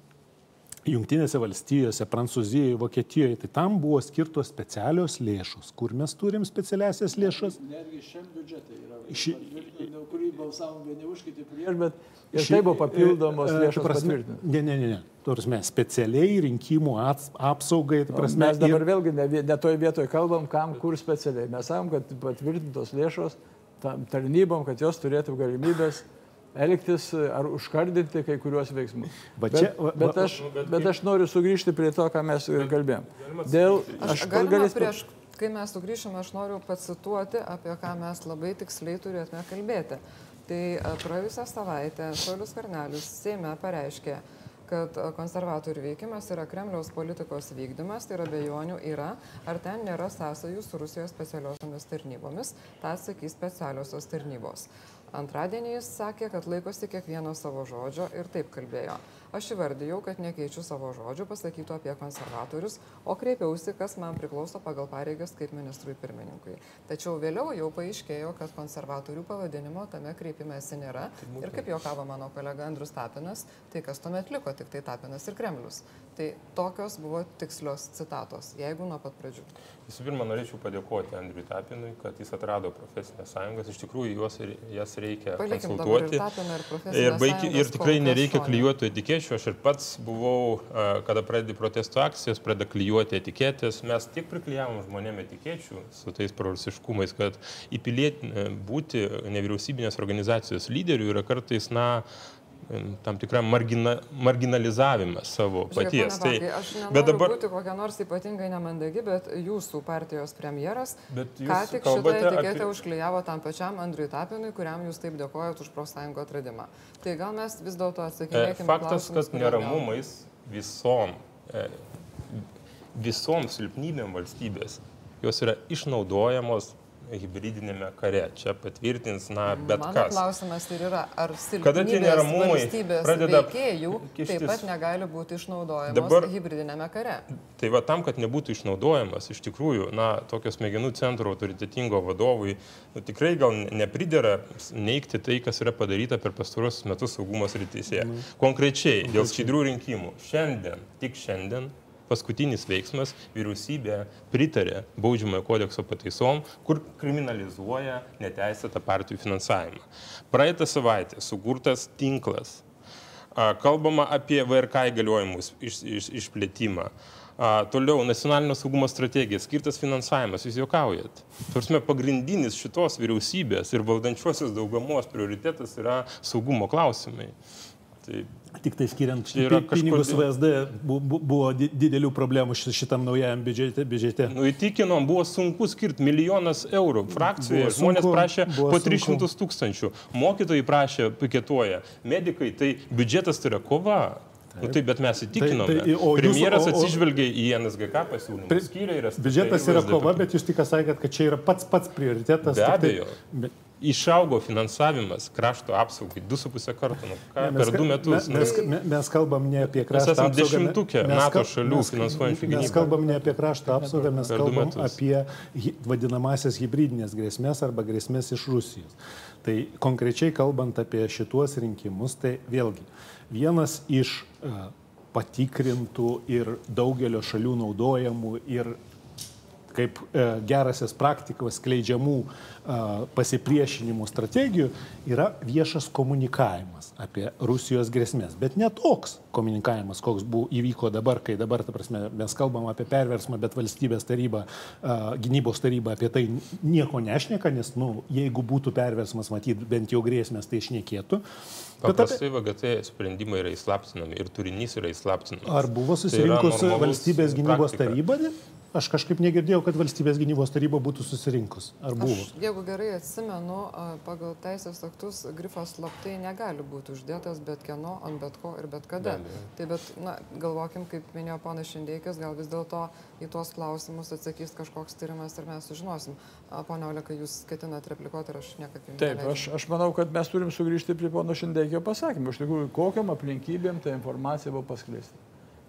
Junktinėse valstijose, Prancūzijoje, Vokietijoje, tai tam buvo skirtos specialios lėšos. Kur mes turim specialiasias lėšas? Netgi šiam biudžetui yra. Ši- Dėl kurį balsavom vieni už, kiti prieš, bet ir tai buvo papildomos E, e, lėšos prasme. Ne, ne, ne, ne. Turime specialiai rinkimų ats, apsaugai. ta Prasme, Mes dabar ir- vėlgi ne, ne toj vietoje kalbam, kam kur specialiai. Mes sakom, kad patvirtintos lėšos tam tarnybom, kad jos turėtų galimybės elgtis e, ar užkardinti kai kuriuos veiksmus. Bet, čia- va- bet, aš, bet aš noriu sugrįžti prie to, ką mes ir kalbėjom. Dėl, Aš, aš galės prieš, kai mes sugrįšime, aš noriu pacituoti, apie ką mes labai tiksliai turėtume kalbėti. Tai e, praėjusią savaitę Saulis Karnelis Seime pareiškė, kad e, konservatorių veikimas yra Kremliaus politikos vykdymas, tai yra bejonių yra, ar ten nėra sąsajų su Rusijos specialiosiomis tarnybomis, tą sakys specialiosios tarnybos. Antradienį jis sakė, kad laikosi kiekvieno savo žodžio ir taip kalbėjo. Aš įvardėjau, kad nekeičiu savo žodžių pasakytų apie konservatorius, o kreipiausi, kas man priklauso pagal pareigas kaip ministrui pirmininkui. Tačiau vėliau jau paaiškėjo, kad konservatorių pavadinimo tame kreipimėsi nėra. Ir kaip juokavo mano kolega Andrus Tapinas, tai kas tuomet liko, tik tai Tapinas ir Kremlius. Tai tokios buvo tikslios citatos, jeigu nuo pat pradžių. Visų pirma, norėčiau padėkoti Andriui Tapinui, kad jis atrado profesinės sąjungas. Iš tikrųjų, juos, ir- jas reikia Palikim dabar ir konsultuoti. Tapiną, ir Ir, baigi, ir tikrai nereikia šone. klyjuoti etikečių. Aš ir pats buvau, kada pradedi protesto akcijas, pradeda klyjuoti etiketės. Mes tiek priklyjavom žmonėm etikečių su tais prorusiškumais, kad įpilėti būti nevyriausybinės organizacijos lyderių yra kartais, na, tam tikra margina, marginalizavimas savo paties. pone Bakai, aš bet dabar, būti kokia nors ypatingai nemandagi, bet jūsų partijos premjeras ką tik šitą etiketę apie- užklyjavo tam pačiam Andriui Tapinui, kuriam jūs taip dėkojat už profsąjungo atradimą. Tai gal mes vis dėlto E, atsakinėkime. Faktas, kad neramumais visom, e, visom silpnybėm valstybės, jos yra išnaudojamos hybridinėme kare. Čia patvirtins, na, bet Mano kas. klausimas ir yra, ar Kada tie neramumai pradeda veikėjų kištis- taip pat negali būti išnaudojamos Dabar- hybridinėme kare. Tai va tam, kad nebūtų išnaudojamas, iš tikrųjų, na, tokio smegenų centro autoritetingo vadovui nu, tikrai gal ne- nepridera neikti tai, kas yra padaryta per pastarosius metus saugumo srityse. Konkrečiai dėl skaidrių rinkimų. Šiandien, tik šiandien, paskutinis veiksmas vyriausybė pritarė baudžiamojo kodekso pataisom, kur kriminalizuoja neteisėtą partijų finansavimą. Praeitą savaitę sukurtas tinklas Kalbama apie VRK įgaliojimus iš, iš, išplėtimą. A, Toliau, nacionalinio saugumo strategija, skirtas finansavimas, jūs juokaujat. Tursime, pagrindinis šitos vyriausybės ir valdančiosios daugumos prioritetas yra saugumo klausimai. Tai Tik tai skiriant pinigus kažkodėl- VSD bu- bu- buvo di- didelių problemų ši- šitam naujajam biudžete. biudžete. nu, įtikinom, buvo sunku skirti milijonas eurų. Frakcijoje žmonės sunku, prašė po sunku. 300 tūkstančių. Mokytojai prašė, piketuoja. Medikai, tai biudžetas tai yra kova. Nu, taip, bet mes įtikinome. Tai- tai- o Premjeras o- o- atsižvelgia į NSGK pasiūlymą. Pri- Biudžetas yra kova, bet jūs tik sakėt, kad čia yra pats pats prioritetas. Be tai- abejo. Bet- Išaugo finansavimas krašto apsaugai 2,5 karto. Nu, ką, Ne, per ka- du metus. me- Mes, nu, me- mes kalbam ne apie krašto apsaugą. me- dešimtuke mes NATO šalių mes- finansuojančių Mes gynybą. kalbam ne apie krašto apsaugą, mes Per kalbam apie vadinamasias hybridinės grėsmės arba grėsmės iš Rusijos. Tai konkrečiai kalbant apie šituos rinkimus, tai vėlgi vienas iš e, patikrintų ir daugelio šalių naudojamų ir kaip e, gerasias praktikas skleidžiamų e, pasipriešinimų strategijų yra viešas komunikavimas apie Rusijos grėsmės. Bet ne toks komunikavimas, koks buvo įvyko dabar, kai dabar, ta prasme, mes kalbam apie perversmą, bet valstybės taryba, e, gynybos taryba apie tai nieko nešneka, nes, nu, jeigu būtų perversmas, matyt, bent jau grėsmės, tai išnekėtų. Bet apie, Paprastai VGT sprendimai yra įslaptinami ir turinys yra įslaptinamas. ar buvo Tai yra susirinkus normalus valstybės gynybos praktika. taryba? Ne? Aš kažkaip negirdėjau, kad valstybės gynybos taryba būtų susirinkus. Ar buvo? Aš, jeigu gerai atsimenu, pagal teisės aktus grifas slaptai negali būti uždėtas bet kieno, ant bet ko ir bet kada. Abejo. Tai bet, na, galvokim, kaip minėjo ponas Šindeikis, gal vis dėlto į tuos klausimus atsakys kažkoks tyrimas ir mes sužinosim. Pone Oleka, jūs ketinat replikuoti ir aš niekaip jums Taip, aš, aš manau, kad mes turim sugrįžti prie pono Šindeikio pasakymų. Iš tikrųjų, kokiam aplinkybėm ta informacija buvo paskleista.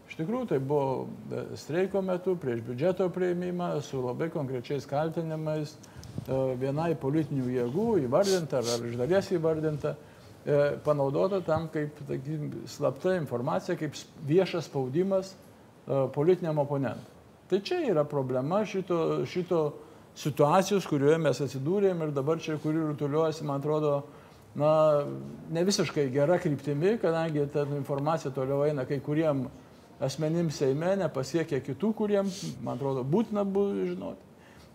Iš tikrųjų, tai buvo e, streiko metu, prieš biudžeto prieimimą, su labai konkrečiais kaltinimais, e, vienai politinių jėgų įvardinta ar, ar iš dalies įvardinta. e, panaudota tam kaip takim, slapta informacija, kaip viešas spaudimas politiniam oponentui. Tai čia yra problema šito, šito situacijos, kurioje mes atsidūrėm ir dabar čia, kuri rutuliuojasi, man atrodo, na, ne visiškai gera kryptimi, kadangi ta informacija toliau eina kai kuriem asmenim Seime, nepasiekia kitų, kuriems, man atrodo, būtina buvo žinoti.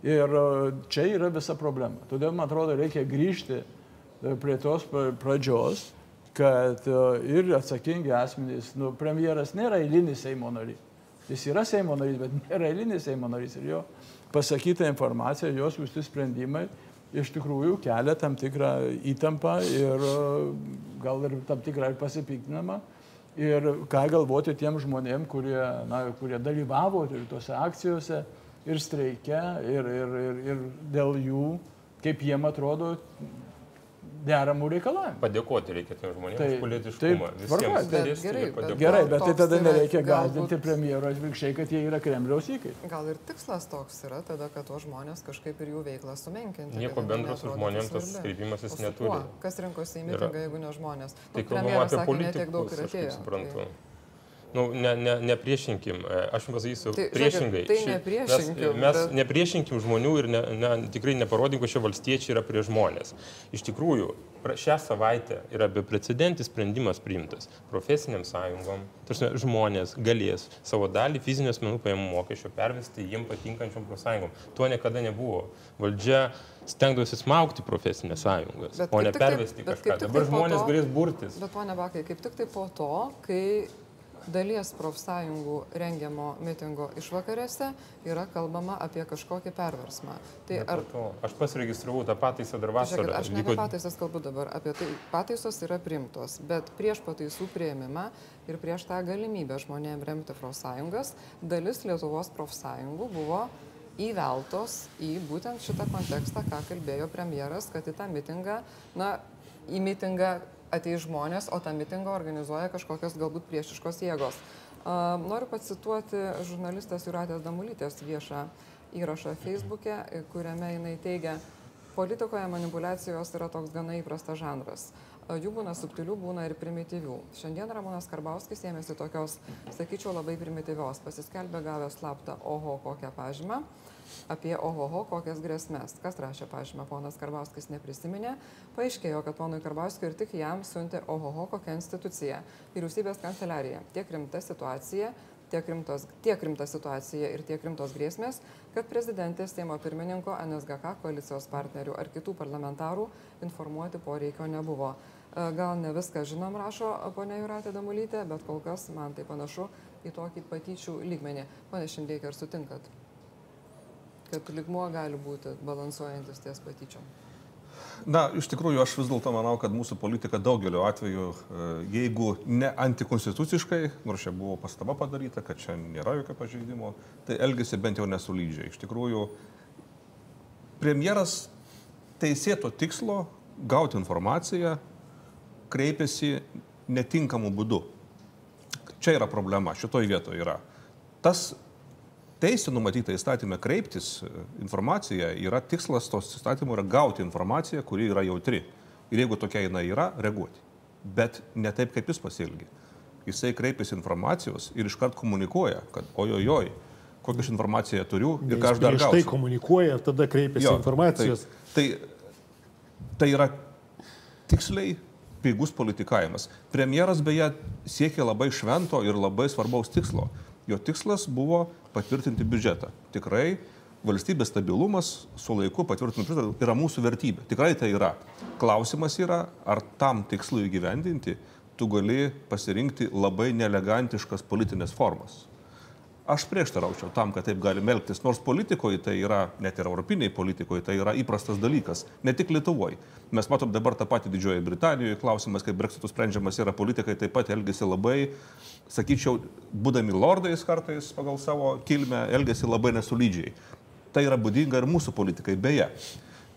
Ir e, čia yra visa problema. Todėl, man atrodo, reikia grįžti e, prie tos pra- pradžios, kad e, ir atsakingi asmenys, nu, premjeras nėra eilinis Seimo narys. Jis yra Seimo narys, bet nėra eilinis Seimo narys. Ir jo pasakyta informacija, jos visi sprendimai iš tikrųjų kelia tam tikrą įtampą ir e, gal ir tam tikrą ir pasipiktinamą. Ir ką galvoti tiem žmonėm, kurie, na, kurie dalyvavo ir tose akcijose, ir streike, ir, ir, ir, ir dėl jų, kaip jiem atrodo, deramų reikalavimų. Padėkoti reikia tiem žmonėms Tai- už politiškumą. tai tvarkoj, Visiems bet gerai, bet-. Gerai, bet tai tada nereikia gazdinti premjero atvirkščiai, kad jie yra Kremliaus įkaitai. Gal ir tikslas toks yra tada, kad tuos žmonės kažkaip ir jų veiklą sumenkinti. Nieko bendro su neatrodytų žmonėm tas kreipimasis neturi. Kas rinkosi į mitingą, jeigu ne žmonės? Tai Nu, kalbama apie sakė, ne tiek daug politikus, ir aš kaip suprantu. Tai- Nu, ne, ne, nepriešinkim, E, aš jums pasakysiu Tai, priešingai. tai Ši- nepriešinkim, Mes, mes bet- nepriešinkim žmonių ir ne, ne, tikrai neparodim, kad šie valstiečiai yra prie žmonės. Iš tikrųjų, šią savaitę yra beprecedentis sprendimas priimtas. Profesiniam sąjungom, tarsi žmonės galės savo dalį fizinio asmenų pajamų mokesčio pervesti jiem patinkančiom profsąjungom. Tuo niekada nebuvo. Valdžia stengdavosi smaugti profesinės sąjungas, Bet o ne tai- pervesti bet kažką. Dabar tai žmonės to- galės burtis. Bet ponia Bakai, kaip tik tai po to, kai dalies profsąjungų rengiamo mitingo išvakarėse yra kalbama apie kažkokį perversmą. Tai ar... to. Aš pasiregistravau tą pataisą dar vasarą. Žiūrėkit, aš ne apie pataisas kalbu dabar, apie tai pataisos yra primtos, bet prieš pataisų prieimimą ir prieš tą galimybę žmonėms remti profsąjungas, dalis Lietuvos profsąjungų buvo įveltos į būtent šitą kontekstą, ką kalbėjo premjeras, kad į tą mitingą, na, į mitingą ateis žmonės, o tą mitingą organizuoja kažkokios galbūt priešiškos jėgos. Noriu pacituoti žurnalistės Juratės Damulytės viešą įrašą Facebook'e, kuriame jinai teigia, Politikoje manipulacijos yra toks gana įprastas žanras. Jų būna subtilių, būna ir primityvių. Šiandien Ramūnas Karbauskis ėmėsi tokios, sakyčiau, labai primityvios. Pasiskelbė gavęs slaptą oho kokią pažymą apie ohoho kokias grėsmės. Kas rašė pažymą, ponas Karbauskis neprisiminė. Paaiškėjo, kad ponui Karbauskiui ir tik jam siuntė ohoho kokią instituciją. Vyriausybės kanceliarija. Tiek rimta situacija, tiek, rimtos, tiek rimta situacija ir tiek rimtos grėsmės, kad prezidentės Seimo pirmininko NSGK koalicijos partnerių ar kitų parlamentarų informuoti poreikio nebuvo. E, Gal ne viską žinom, rašo ponia Juratė Damulytė, bet kol kas man tai panašu į tokį patyčių lygmenį. Pone Šindėkė, ar sutinkat, kad ligmuo gali būti balansuojantis ties patyčiom? Na, iš tikrųjų, aš vis dėlto manau, kad mūsų politika daugeliu atveju, e, jeigu ne antikonstituciškai, nors čia buvo pastaba padaryta, kad čia nėra jokio pažeidimo, tai elgesi bent jau nesulydžiai. Iš tikrųjų, premjeras teisėto tikslo gauti informaciją kreipiasi netinkamu būdu. Čia yra problema, šitoje vietoje yra. Tas teisė numatyta įstatymė kreiptis e, informaciją yra tikslas tos įstatymų yra gauti informaciją, kuri yra jautri. Ir jeigu tokia jinai yra, reaguoti. Bet ne taip, kaip jis pasielgia. Jisai kreipiasi informacijos ir iškart komunikuoja, kad ojojoj, kokią aš informaciją turiu ir ką aš dar tai gausiu. komunikuoja, tada kreipiasi Jo, informacijos. Tai, tai, tai yra tiksliai pigus politikavimas. Premjeras beje siekė labai švento ir labai svarbaus tikslo. Jo tikslas buvo patvirtinti biudžetą. Tikrai valstybės stabilumas su laiku patvirtinti biudžetą yra mūsų vertybė. Tikrai tai yra. Klausimas yra, ar tam tikslui įgyvendinti tu gali pasirinkti labai nelegantiškas politinės formas. Aš prieštaraučiau tam, kad taip galime elgtis, nors politikoje tai yra, net ir europiniai politikoje, tai yra įprastas dalykas, ne tik Lietuvoje. Mes matom dabar tą patį Didžiojoje Britanijoje, klausimas, kaip breksitų sprendžiamas yra, politikai taip pat elgesi labai, sakyčiau, būdami lordais kartais pagal savo kilmę, elgesi labai nesulydžiai. Tai yra būdinga ir mūsų politikai. Beje,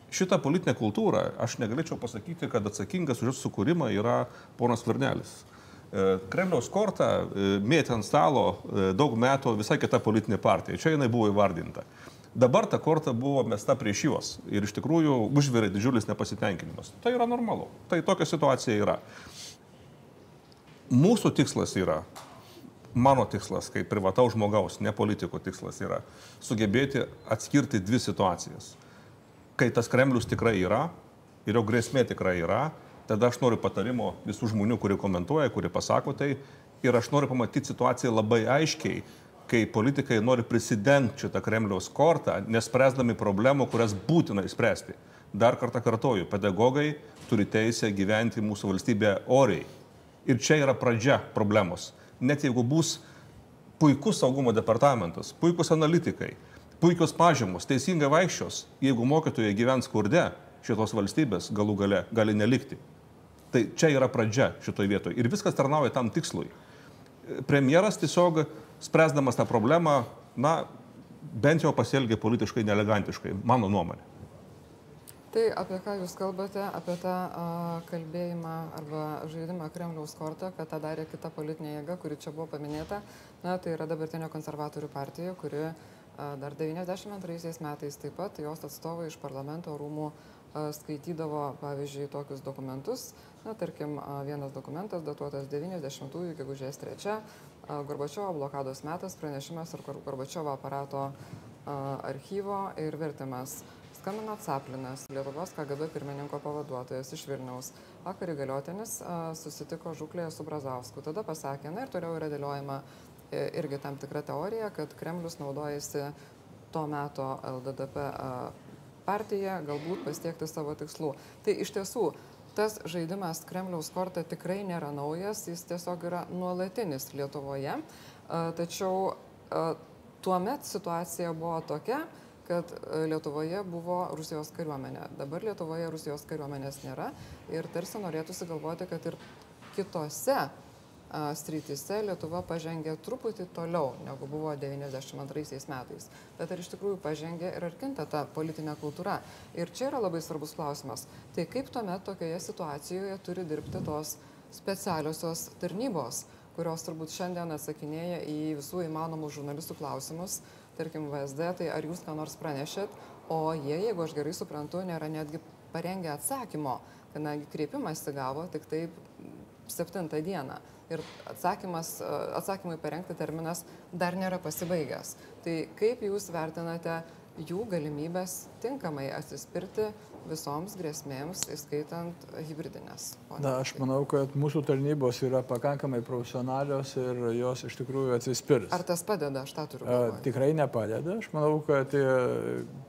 šitą politinę kultūrą aš negalėčiau pasakyti, kad atsakingas už jos sukūrimą yra ponas Varnelis. E, Kremliaus kortą e, mėtė ant stalo e, daug metų visai kita politinė partija. Čia jinai buvo įvardinta. Dabar ta korta buvo mesta prieš juos ir iš tikrųjų užvirė didžiulis nepasitenkinimas. Tai yra normalu. Tai tokia situacija yra. Mūsų tikslas yra, mano tikslas, kaip privataus žmogaus, ne politiko tikslas yra sugebėti atskirti dvi situacijas. Kai tas Kremlius tikrai yra ir jo grėsmė tikrai yra, tada aš noriu patarimo visų žmonių, kurie komentuoja, kurie pasako tai ir aš noriu pamatyti situaciją labai aiškiai, kai politikai nori prisidengti šitą Kremliaus kortą, nespręsdami problemų, kurias būtina išspręsti. Dar kartą kartoju, pedagogai turi teisę gyventi mūsų valstybėje oriai Ir čia yra pradžia problemos. Net jeigu bus puikus saugumo departamentas, puikus analitikai, puikios pažymos, teisingai vaikščios, jeigu mokytojai gyvens skurde, šitos valstybės galų gale gali nelikti. Tai čia yra pradžia šitoje vietoje. Ir viskas tarnauja tam tikslui. Premjeras tiesiog, spręsdamas tą problemą, na, bent jau pasielgė politiškai nelegantiškai, mano nuomonė. Tai apie ką Jūs kalbate, apie tą a, kalbėjimą arba žaidimą Kremliaus kortą, kad tą darė kita politinė jėga, kuri čia buvo paminėta, na, tai yra dabartinė konservatorių partija, kuri a, dar 92 metais taip pat jos atstovai iš parlamento rūmų a, skaitydavo, pavyzdžiui, tokius dokumentus. Na, tarkim, vienas dokumentas datuotas 90-ųjų, gegužės 3, Gorbačiovo blokados metas, pranešimas ar Gorbačiovo aparato archyvo ir vertimas. Skambino Caplinas, Lietuvos KGB pirmininko pavaduotojas iš Vilniaus. Vakar įgaliotinis susitiko žuklėje su Brazausku. Tada pasakė, na ir toliau yra dėliojama e, irgi tam tikra teorija, kad Kremlius naudojasi to meto LDDP partiją galbūt pasiekti savo tikslų. Tai iš tiesų tas žaidimas Kremliaus korta tikrai nėra naujas, jis tiesiog yra nuolatinis Lietuvoje. Tačiau tuo met situacija buvo tokia, kad Lietuvoje buvo Rusijos kariuomenė. Dabar Lietuvoje Rusijos kariuomenės nėra ir tarsi norėtųsi galvoti, kad ir kitose srityse Lietuva pažengė truputį toliau, negu buvo 92 metais. Bet ar iš tikrųjų pažengė ir ar kinta ta politinė kultūra? Ir čia yra labai svarbus klausimas. Tai kaip tuomet tokioje situacijoje turi dirbti tos specialiosios tarnybos, kurios turbūt šiandien atsakinėja į visų įmanomų žurnalistų klausimus, tarkim VSD, tai ar jūs ką nors pranešėt, o jie, jeigu aš gerai suprantu, nėra netgi parengę atsakymo, kadangi kreipimas įgavo tik taip 7 dieną. Ir atsakymas, atsakymui parengti terminas dar nėra pasibaigęs. Tai kaip jūs vertinate jų galimybės tinkamai atsispirti visoms grėsmėms, įskaitant hybridinės. Na, aš manau, kad mūsų tarnybos yra pakankamai profesionalios ir jos iš tikrųjų atsispirs. Ar tas padeda, aš tą turiu galvoje? Tikrai nepadeda. Aš manau, kad e,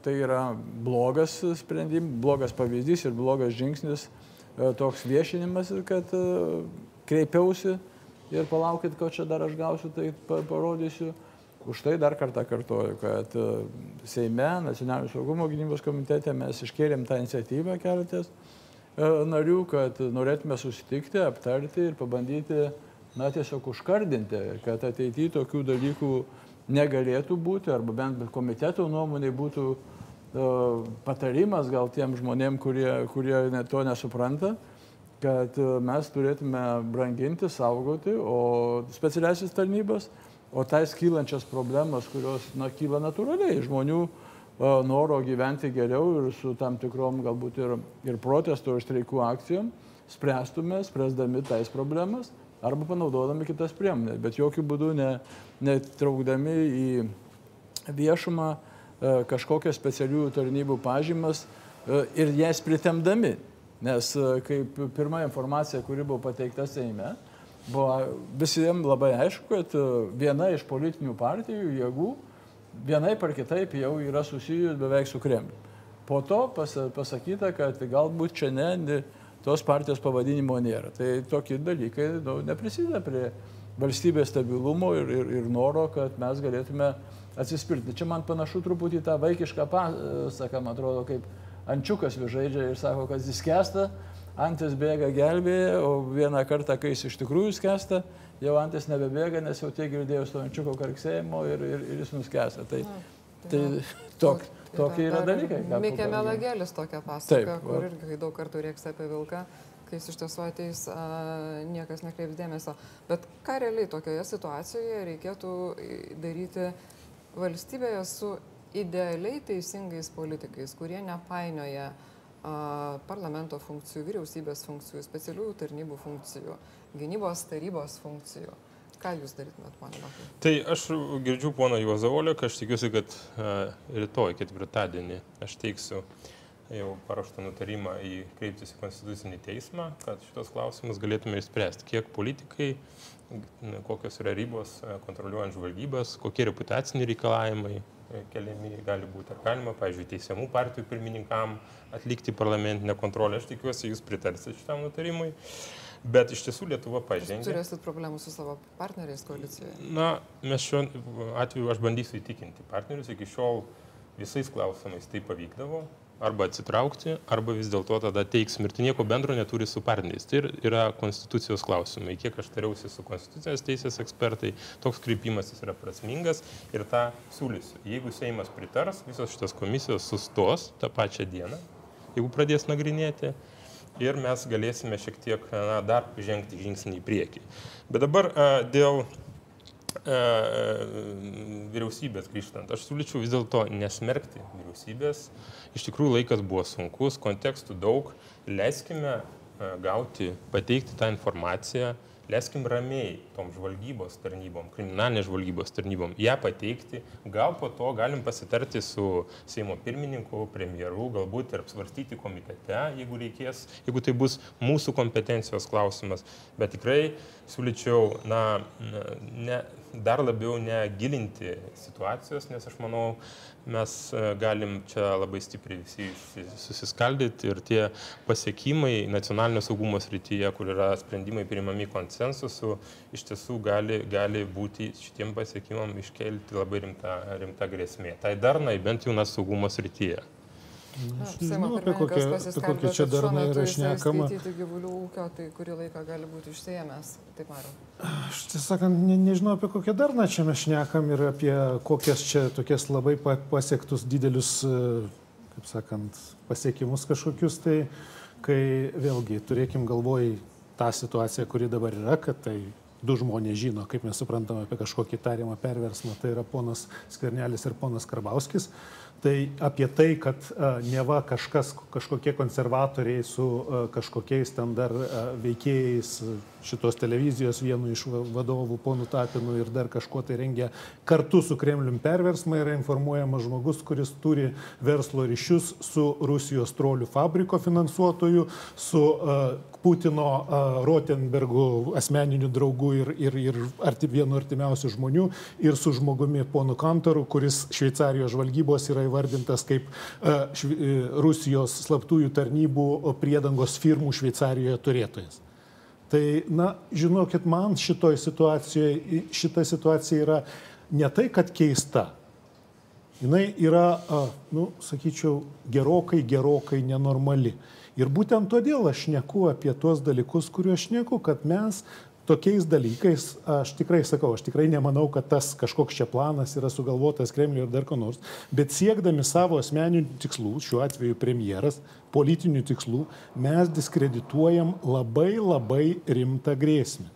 tai yra blogas sprendimas, blogas pavyzdys ir blogas žingsnis e, toks viešinimas, kad e, kreipiausi ir palaukit, ko čia dar aš gausiu, tai parodysiu. Už tai dar kartą kartuoju, kad e, Seime, Nacionalinio saugumo gynybos komitete mes iškėlėm tą iniciatyvą keletės e, narių, kad norėtume susitikti, aptarti ir pabandyti, na, tiesiog užkardinti, kad ateityje tokių dalykų negalėtų būti, arba bent komiteto nuomonė būtų uh, patarimas gal tiem žmonėm, kurie, kurie to nesupranta, kad mes turėtume branginti, saugoti, o specialiasis tarnybas o tais kylančias problemas, kurios na, kyla natūraliai žmonių noro gyventi geriau ir su tam tikrom galbūt ir, ir protesto ir streikų akcijom spręstume, spręsdami tais problemas arba panaudodami kitas priemonės, bet jokių būdų ne, netraukdami į viešumą kažkokias specialiųjų tarnybų pažymas ir jas pritemdami. Nes kaip pirma informacija, kuri buvo pateikta Seime, buvo visiems labai aišku, kad e, viena iš politinių partijų jėgų vienai par kitaip jau yra susijus beveik su Kremliu. Po to pas, pasakyta, kad galbūt čia ne, tos partijos pavadinimo nėra. Tai tokie dalykai nu, neprisideda prie valstybės stabilumo ir, ir, ir noro, kad mes galėtume atsispirti. Čia man panašu truputį tą vaikišką pasaką, man atrodo, kaip ančiukas žaidžia ir sako, kad jis kesta, Antis bėga gelbėje, o vieną kartą, kai jis iš tikrųjų skęsta, jau antis nebebėga, nes jau tiek girdėjau stojančiuko karksėjimo ir, ir, ir jis nuskęsta. Tai, Na, tai, tai tok, tokie yra dalykai. Mikė Melagėlis tokia pasaka, Taip, kur irgi daug kartų rieks apie vilką kai jis iš tiesų ateis, a, niekas nekreips dėmesio. Bet ką realiai tokioje situacijoje reikėtų daryti valstybėje su idealiai teisingais politikais, kurie nepainioja a, parlamento funkcijų, vyriausybės funkcijų, specialiųjų tarnybų funkcijų, gynybos tarybos funkcijų. Ką jūs darytumėt, ponė Bakai? Tai aš girdžiu pono Juozavolio, kad aš tikiuosi, kad uh, rytoj, ketvirtadienį, aš teiksiu jau paruoštą nutarimą į kreiptis į Konstitucinį teismą, kad šitos klausimus galėtume išspręsti. Kiek politikai, kokios yra ribos kontroliuojant žvalgybas, kokie reputaciniai reikalavimai keliami gali būti. Ar galima, pavyzdžiui, teisiamų partijų pirmininkam atlikti parlamentinę kontrolę. Aš tikiuosi, jūs pritarsite šitam nutarimui. Bet iš tiesų Lietuva pažengė. Turėsit problemų su savo partneriais koalicijoje? Na, mes šiuo atveju aš bandysiu įtikinti partnerius. Iki šiol visais klausimais tai pavykdavo arba atsitraukti, arba vis dėlto tada teiksim ir tai nieko bendro neturi su partneriais. Tai yra konstitucijos klausimai. Kiek aš tariausi su konstitucijos teisės ekspertai, toks kreipimasis yra prasmingas ir tą siūlysiu. Jeigu Seimas pritars, visos šitos komisijos sustos tą pačią dieną, jeigu pradės nagrinėti. Ir mes galėsime šiek tiek na, dar žengti žingsnį į priekį. Bet dabar a, dėl vyriausybės grįžtant, aš siūlyčiau vis dėlto nesmerkti vyriausybės. Iš tikrųjų laikas buvo sunkus, kontekstų daug. Leiskime gauti, pateikti tą informaciją, leiskim ramiai tom žvalgybos tarnybom, kriminalinės žvalgybos tarnybom ją pateikti. Gal po to galim pasitarti su Seimo pirmininku, premjeru, galbūt ir apsvarstyti komitete, jeigu reikės, jeigu tai bus mūsų kompetencijos klausimas. Bet tikrai siūlyčiau, na, ne, dar labiau negilinti situacijos, nes aš manau, mes galim čia labai stipriai visi susiskaldyti ir tie pasiekimai nacionalinio saugumo srityje, kur yra sprendimai priimami konsensusu, iš tiesų gali, gali būti šitiem pasiekimam iškelti labai rimta, rimta grėsmė. Tai darnai bent jau nas saugumo srityje. Aš nežinau, apie kokią, apie kokią čia darną yra šnekama. gyvulių ūkio, tai kurį laiką gali būti išsėjęs, taip mariau. Aš tiesąkant, ne, nežinau, apie kokią darną čia mes šnekam ir apie kokias čia tokias labai pasiektus didelius, kaip sakant, pasiekimus kažkokius, tai kai vėlgi turėkim galvoj tą situaciją, kuri dabar yra, kad tai du žmonės žino, kaip mes suprantame apie kažkokį tariamą perversmą, tai yra ponas Skvernelis ir ponas Karbauskis. Tai apie tai, kad neva kažkas, kažkokie konservatoriai su kažkokiais ten dar veikėjais šitos televizijos vienu iš vadovų, ponu Tapinu ir dar kažkuo tai rengia kartu su Kremlium perversmą yra informuojamas žmogus, kuris turi verslo ryšius su Rusijos trolių fabriko finansuotoju, su uh, Putino uh, Rotenbergų asmeniniu draugu ir, ir, ir arti, vienu artimiausių žmonių ir su žmogumi ponu Kantoru, kuris Šveicarijos žvalgybos yra įvardintas kaip uh, švi, Rusijos slaptųjų tarnybų priedangos firmų Šveicarijoje turėtojas. Tai, na, žinokit, man šitoj situacijoje, šita situacija yra ne tai, kad keista. Jis yra, nu, sakyčiau, gerokai, gerokai nenormali. Ir būtent todėl aš neku apie tuos dalykus, kuriuos aš neku, kad mes tokiais dalykais, aš tikrai sakau, aš tikrai nemanau, kad tas kažkoks čia planas yra sugalvotas Kremliui ir dar ko nors, bet siekdami savo asmeninių tikslų, šiuo atveju premjeras, politinių tikslų, mes diskredituojam labai labai rimtą grėsmę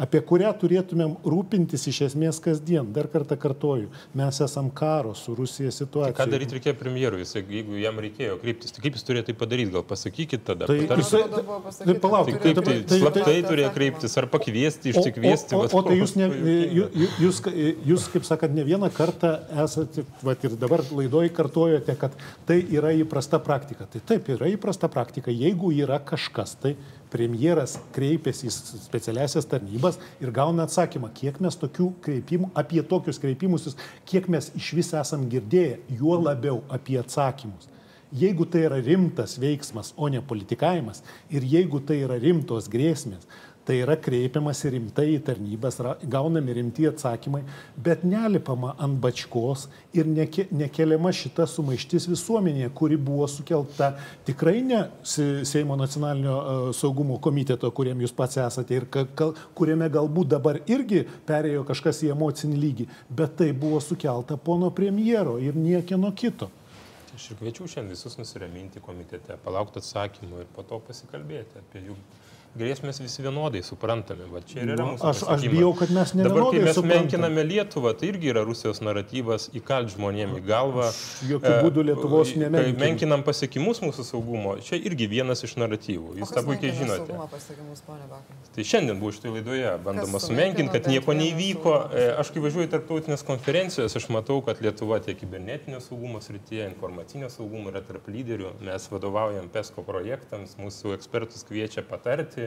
apie kurią turėtumėm rūpintis iš esmės kasdien. Dar kartą kartoju, mes esam karo su Rusija situacija. Tai ką daryti reikėjo premjerui, jeigu jam reikėjo kreiptis, tai kaip jis turėjo tai padaryti, gal pasakykit tada. Tai, Patarsiu. jisai, tai palauk, Tai kaip tai, tai slaptai turėjo kreiptis, ar pakviesti, išsikviesti. O, o, o, o tai jūs, ne, jūs, jūs, jūs, kaip sakant, ne vieną kartą esate, va ir dabar laidoje kartojate, kad tai yra įprasta praktika. Tai taip, yra įprasta praktika. Jeigu yra kažkas, tai premjeras kreipiasi į specialiasias tarnybas ir gauna atsakymą, kiek mes tokių kreipimų, apie tokius kreipimusis, kiek mes iš vis esam girdėję, juo labiau apie atsakymus. Jeigu tai yra rimtas veiksmas, o ne politikavimas, ir jeigu tai yra rimtos grėsmės, tai yra kreipiamasi rimtai į tarnybas, gaunami rimti atsakymai, bet nelipama ant bačkos ir neke, nekeliama šita sumaištis visuomenėje, kuri buvo sukelta tikrai ne Seimo nacionalinio saugumo komiteto, kuriam jūs pats esate ir kuriame galbūt dabar irgi perėjo kažkas į emocinį lygį, bet tai buvo sukelta pono premjero ir niekieno kito. Aš ir kviečiu šiandien visus nusiraminti komitete, palaukti atsakymų ir po to pasikalbėti apie jų grėsmės visi vienodai suprantame. Va čia ir yra mūsų. Aš, aš bijau, kad mes ne Dabar, kai mes suprantam. menkiname Lietuvą, tai irgi yra Rusijos naratyvas įkalt žmonėm į galvą. jokiu E, būdu Lietuvos kai nemenkinu. Menkinam pasiekimus mūsų saugumo. Čia irgi vienas iš naratyvų. Jūs tą puikiai žinote. Tai šiandien buvo šitoje laidoje bandoma sumenkinti, kad nieko neįvyko. E, Aš kai važiuoju į tarptautinės konferencijos, aš matau, kad Lietuva tiek kibernetinio saugumo srityje, informacinio saugumo yra tarp lyderių. Mes vadovaujam PESCO projektams, mūsų ekspertus kviečia patarti.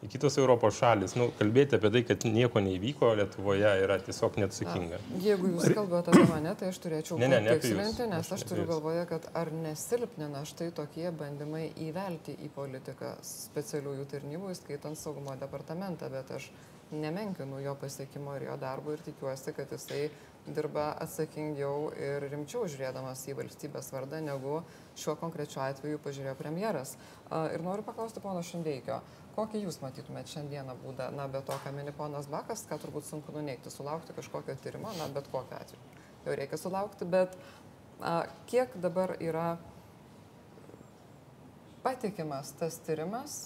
Į kitos Europos šalis, nu, kalbėti apie tai, kad nieko neįvyko Lietuvoje yra tiesiog neatsakinga. Jeigu jūs kalbate apie mane, tai aš turėčiau Ne, ne, ne patikslinti, nes Aš aš turiu galvoje, kad ar nesilpnina štai tokie bandymai įvelti į politiką specialiųjų tarnybų, įskaitant saugumo departamentą, bet aš nemenkinu jo pasiekimo ir jo darbo ir tikiuosi, kad jisai dirba atsakingiau ir rimčiau žiūrėdamas į valstybės vardą, negu šiuo konkrečiu atveju pažiūrėjo premjeras. A, Ir noriu paklausti pono Šindeikio, kokį jūs matytumėt šiandieną būdą, na, be to, ką mini ponas Bakas, ką turbūt sunku nuneikti, sulaukti kažkokio tyrimo, na, bet kokiu atveju. Jau reikia sulaukti, bet a, kiek dabar yra patikimas tas tyrimas,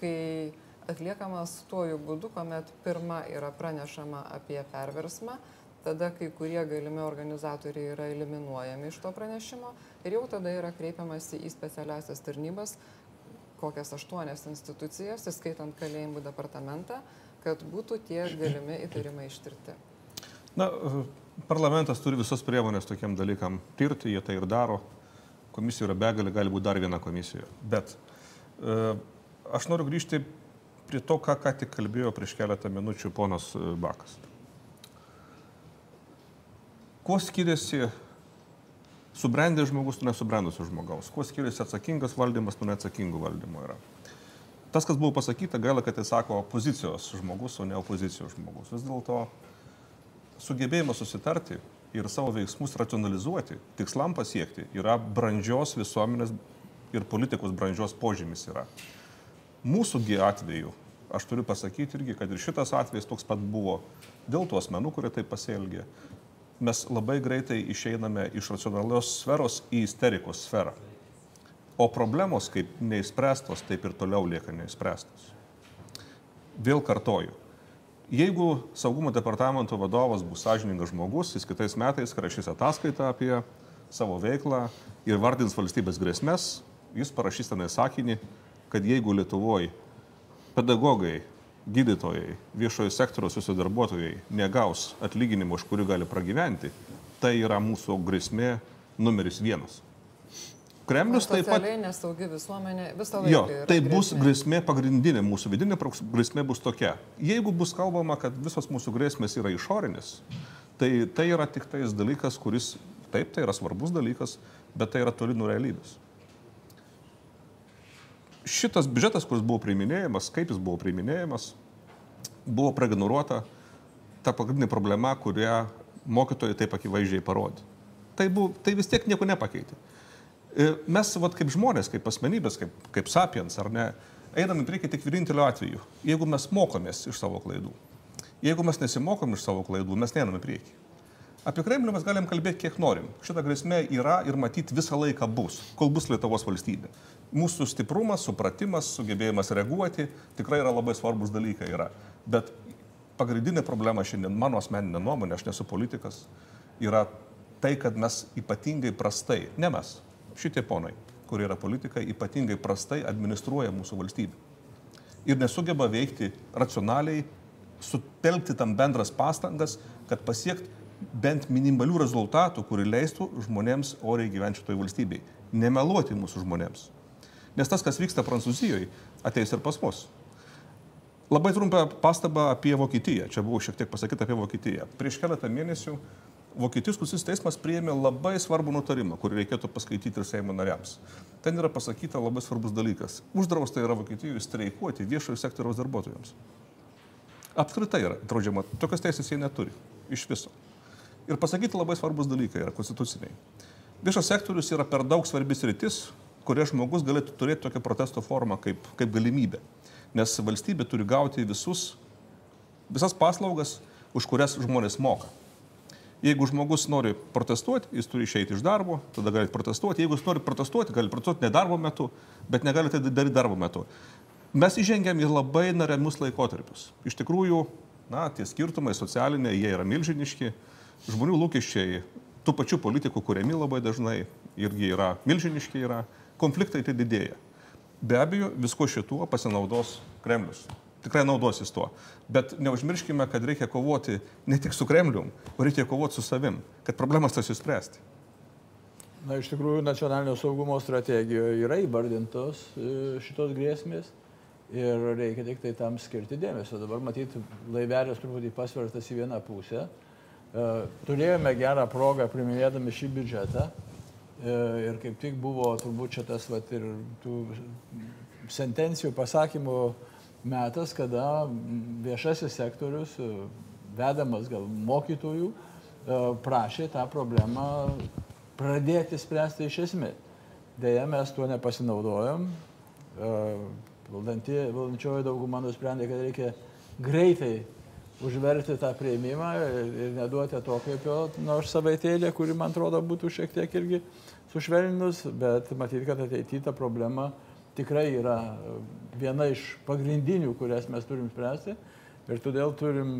kai atliekamas tuoju būdu, kuomet pirma yra pranešama apie perversmą, tada kai kurie galimi organizatoriai yra eliminuojami iš to pranešimo ir jau tada yra kreipiamasi į specialiasias tarnybas, kokias aštuonias institucijas, įskaitant kalėjimų departamentą, kad būtų tie galimi įtarimai ištirti. Na, parlamentas turi visas priemonės tokiam dalykam tirti, jie tai ir daro. Komisijų yra begalė, gali būti dar viena komisija. Bet e, aš noriu grįžti prie to, ką ką tik kalbėjo prieš keletą minučių ponas e, Bakas. Kuo skiriasi subrendęs žmogus nuo nesubrendusio žmogaus? Kuo skiriasi atsakingas valdymas nuo neatsakingų valdymo yra? Tas, kas buvo pasakyta, gaila, kad jis sako opozicijos žmogus, o ne opozicijos žmogus. Vis dėlto sugebėjimas susitarti ir savo veiksmus racionalizuoti, tikslam pasiekti, yra brandžios visuomenės ir politikos brandžios požymis yra. Mūsųgi atveju, aš turiu pasakyti irgi, kad ir šitas atvejis toks pat buvo dėl tų asmenų, kurie taip pasielgė. Mes labai greitai išeiname iš racionalios sferos į isterikos sferą. O problemos kaip neįspręstos, taip ir toliau lieka neįspręstos. Vėl kartoju, Jeigu saugumo departamento vadovas bus sąžiningas žmogus, jis kitais metais rašys ataskaitą apie savo veiklą ir vardins valstybės grėsmės, jis parašys tenai sakinį, kad jeigu Lietuvoje pedagogai, gydytojai, viešojo sektoriaus susidarbuotojai negaus atlyginimo, už kurį gali pragyventi, tai yra mūsų grėsmė numeris vienas. Kremlius taip pat nesaugi visuomenė visą laiką. Jo, tai bus grėsmė. grėsmė pagrindinė, mūsų vidinė grėsmė bus tokia. Jeigu bus kalbama, kad visos mūsų grėsmės yra išorinis, tai tai yra tik tais dalykas, kuris, taip, tai yra svarbus dalykas, bet tai yra toli nuo realybės. Šitas biudžetas, kuris buvo priiminėjamas, kaip jis buvo priiminėjamas, buvo praignoruota ta pagrindinė problema, kurią mokytojai taip akivaizdžiai parodė. Tai, buvo, tai vis tiek nieko nepakeitė. E, Mes, vat, kaip žmonės, kaip asmenybės, kaip, kaip sapiens, ar ne, einam į priekį tik vieninteliu atveju, jeigu mes mokomės iš savo klaidų. Jeigu mes nesimokom iš savo klaidų, mes neinam į priekį. Apie Kremlių mes galim kalbėti kiek norim. Šita grėsmė yra ir matyti visą laiką bus, kol bus Lietuvos valstybė. Mūsų stiprumas, supratimas, sugebėjimas reaguoti tikrai yra labai svarbus dalykai. Yra. Bet pagrindinė problema šiandien, mano asmeninė nuomonė, aš nesu politikas, yra tai, kad mes ypatingai prastai, ne mes, šitie ponai, kurie yra politikai, ypatingai prastai administruoja mūsų valstybę. Ir nesugeba veikti racionaliai, sutelkti tam bendras pastangas, kad pasiekti bent minimalių rezultatų, kuri leistų žmonėms oriai gyventi šitoje valstybėje. Nemeluoti mūsų žmonėms. Nes tas, kas vyksta Prancūzijoje, ateis ir pas mus. Labai trumpą pastabą apie Vokietiją. Čia buvo šiek tiek pasakyta apie Vokietiją. Prieš keletą mėnesių Vokietijos konstitucinis teismas priėmė labai svarbų nutarimą, kurį reikėtų paskaityti ir Seimo nariams. Ten yra pasakyta labai svarbus dalykas. Uždrausta yra Vokietijoje streikuoti viešojo sektoriaus darbuotojams. Apskritai yra draudžiama. Tokios teisės jie neturi. Iš viso. Ir pasakyti labai svarbus dalykai yra konstituciniai. Viešas sektorius yra per daug svarbis rytis, kuria žmogus galėtų turėti tokią protesto formą kaip, kaip galimybę. Nes valstybė turi gauti visus, visas paslaugas, už kurias žmonės moka. Jeigu žmogus nori protestuoti, jis turi išeiti iš darbo, tada gali protestuoti. Jeigu jis nori protestuoti, gali protestuoti ne darbo metu, bet negali tai daryti darbo metu. Mes įžengėm į labai neremius laikotarpius. Iš tikrųjų, na, tie skirtumai socialiniai, jie yra milžiniški, žmonių lūkesčiai, tų pačių politikų kuriami labai dažnai irgi yra milžiniški, yra, konfliktai tai didėja. Be abejo, visko šituo pasinaudos Kremlius. Tikrai naudosis tuo. Bet neužmirškime, kad reikia kovoti ne tik su Kremlium, o reikia kovoti su savim, kad problemas tas įspręsti. Na, iš tikrųjų, nacionalinio saugumo strategijoje yra įvardintos e, šitos grėsmės ir reikia tik tai tam skirti dėmesio. Dabar matyti, laivelės truputį pasvertas į vieną pusę. E, turėjome gerą progą priminėdami šį biudžetą ir kaip tik buvo turbūt čia tas vat, ir tų sentencijų pasakymų metas, kada viešasis sektorius, vedamas gal mokytojų, prašė tą problemą pradėti spręsti iš esmės. Deja, mes tuo nepasinaudojom. Valdančioji dauguma nusprendė, kad reikia greitai užverti tą prieimimą ir neduoti atokvėpio nors savaitėlė, kuri, man atrodo, būtų šiek tiek irgi sušvelninus, bet matyti, kad ateityje ta problema tikrai yra viena iš pagrindinių, kurias mes turim spręsti. Ir todėl turim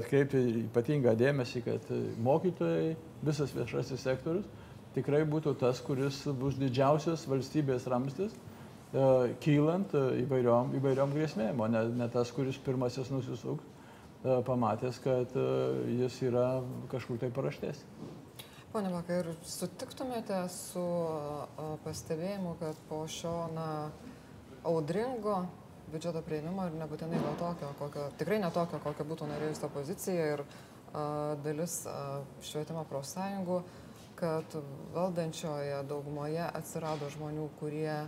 atkreipti ypatingą dėmesį, kad mokytojai, visas viešasis sektorius tikrai būtų tas, kuris bus didžiausias valstybės ramstis, e, kylant e, įvairiom, įvairiom grėsmėm, o ne, ne tas, kuris pirmasis nusisuks, e, pamatęs, kad jis yra kažkur tai paraštės. Pone Bakai, ir sutiktumėte su pastebėjimu, kad po šio na, audringo biudžeto prieimimo ir nebūtinai ne tokio, kokio, tikrai ne tokio, kokio būtų norėjusi opozicija ir a, dalis a, švietimo profsąjungų, kad valdančioje daugumoje atsirado žmonių, kurie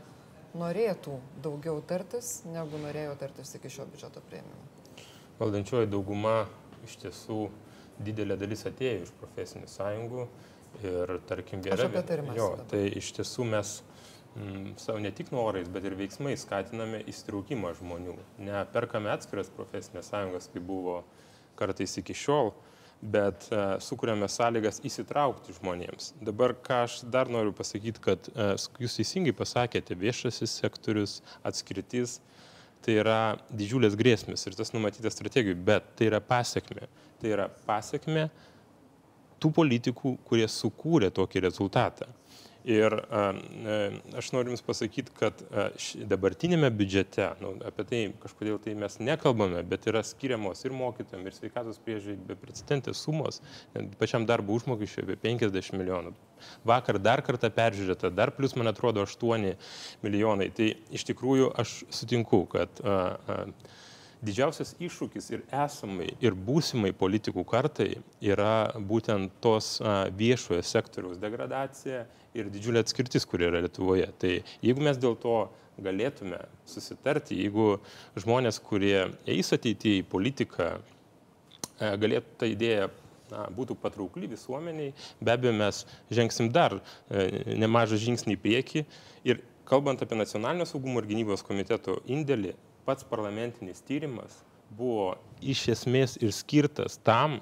norėtų daugiau tartis, negu norėjo tartis iki šio biudžeto prieimimo. Valdančioji dauguma iš tiesų didelė dalis atėjo iš profesinių sąjungų ir tarkim gera. Jo, tai iš tiesų mes mm, savo ne tik norais, bet ir veiksmais skatiname įstraukimą žmonių. Neperkame atskiras profesinės sąjungas, kaip buvo kartais iki šiol, bet uh, sukūrėme sąlygas įsitraukti žmonėms. Dabar ką aš dar noriu pasakyti, kad uh, jūs teisingai pasakėte, viešasis sektorius, atskirtis, tai yra didžiulės grėsmės ir tas numatyta strategijų, bet tai yra pasiekme. Tai yra pasiekme tų politikų, kurie sukūrė tokį rezultatą. Ir aš noriu Jums pasakyti, kad dabartinėme biudžete, nu, apie tai kažkodėl tai mes nekalbame, bet yra skiriamos ir mokytojams, ir sveikatos priežiūrai beprecedentės sumos, pačiam darbo užmokesčiui apie 50 milijonų. Vakar dar kartą peržiūrėta, dar plus, man atrodo, 8 milijonai. Tai iš tikrųjų aš sutinku, kad a, a, didžiausias iššūkis ir esamai, ir būsimai politikų kartai yra būtent tos viešojo sektoriaus degradacija ir didžiulė atskirtis, kur yra Lietuvoje. Tai jeigu mes dėl to galėtume susitarti, jeigu žmonės, kurie eis ateityje į politiką, galėtų tą idėją na, būtų patraukli visuomeniai, be abejo mes žengsim dar e, nemažą žingsnį į priekį. Ir kalbant apie nacionalinio saugumo ir gynybos komiteto indėlį, pats parlamentinis tyrimas buvo iš esmės ir skirtas tam,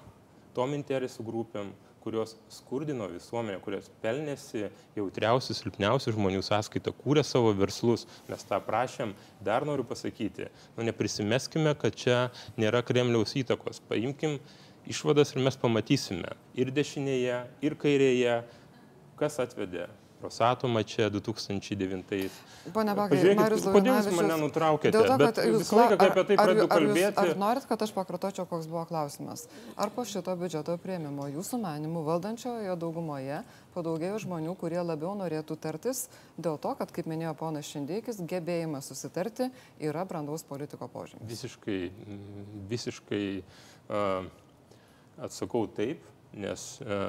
tom interesų grupėm, kurios skurdino visuomenę, kurios pelnėsi jautriausių, silpniausių žmonių sąskaitą, kūrė savo verslus. Mes tą prašėm, dar noriu pasakyti, nu neprisimeskime, kad čia nėra Kremliaus įtakos. Paimkim išvadas ir mes pamatysime ir dešinėje, ir kairėje, kas atvedė Rosatomą čia 2009. Pone Bakai, Marius kodėl jūs mane nutraukėte? Dėl to, kad jūs visą laiką apie tai pradedu kalbėti. Ar, ar, ar norit, kad aš pakartočiau, koks buvo klausimas? Ar po šito biudžeto prieimimo jūsų manimų valdančiojo daugumoje padaugėjo žmonių, kurie labiau norėtų tartis dėl to, kad, kaip minėjo ponas Šindėkis, gebėjimas susitarti yra brandaus politiko požymis? Visiškai, visiškai uh, atsakau taip nes e,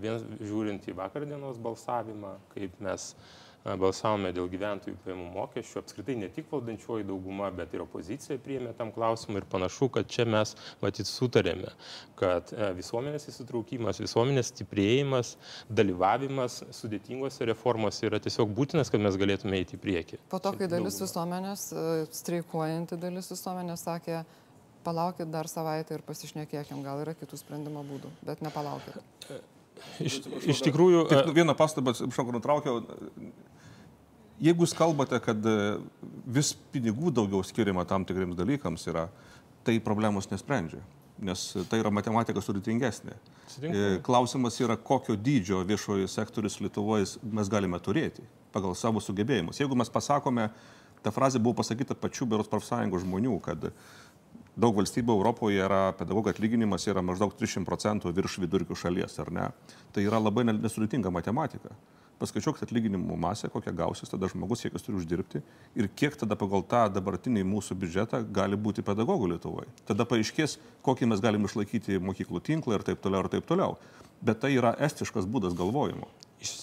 vien žiūrint į vakardienos balsavimą, kaip mes e, balsavome dėl gyventojų pajamų mokesčių, apskritai ne tik valdančioji dauguma, bet ir opozicija priėmė tam klausimą ir panašu, kad čia mes matyt sutarėme, kad e, visuomenės įsitraukimas, visuomenės stiprėjimas, dalyvavimas sudėtingose reformose yra tiesiog būtinas, kad mes galėtume eiti į priekį. Po to, kai dalis visuomenės, streikuojanti dalis visuomenės sakė, palaukit dar savaitę ir pasišnekėkim, gal yra kitų sprendimo būdų, bet nepalaukit. Iš, iš tikrųjų. Tik, vieną pastabą, atsiprašau, nutraukiau. jeigu jūs kalbate, kad e, vis pinigų daugiau skiriama tam tikriems dalykams yra, tai problemos nesprendžia, nes tai yra matematika sudėtingesnė. E, Klausimas yra, kokio dydžio viešojo sektorius Lietuvoje mes galime turėti pagal savo sugebėjimus. Jeigu mes pasakome, ta frazė buvo pasakyta pačių beros profsąjungų žmonių, kad daug valstybių Europoje yra pedagogų atlyginimas yra maždaug 300 procentų virš vidurkių šalies, ar ne? Tai yra labai ne- nesudėtinga matematika. Paskaičiuokit atlyginimų masę, kokią gausis tada žmogus, kiek jis turi uždirbti ir kiek tada pagal tą dabartinį mūsų biudžetą gali būti pedagogų Lietuvoje. Tada paaiškės, kokį mes galime išlaikyti mokyklų tinklą ir taip toliau ir taip toliau. Bet tai yra estiškas būdas galvojimo.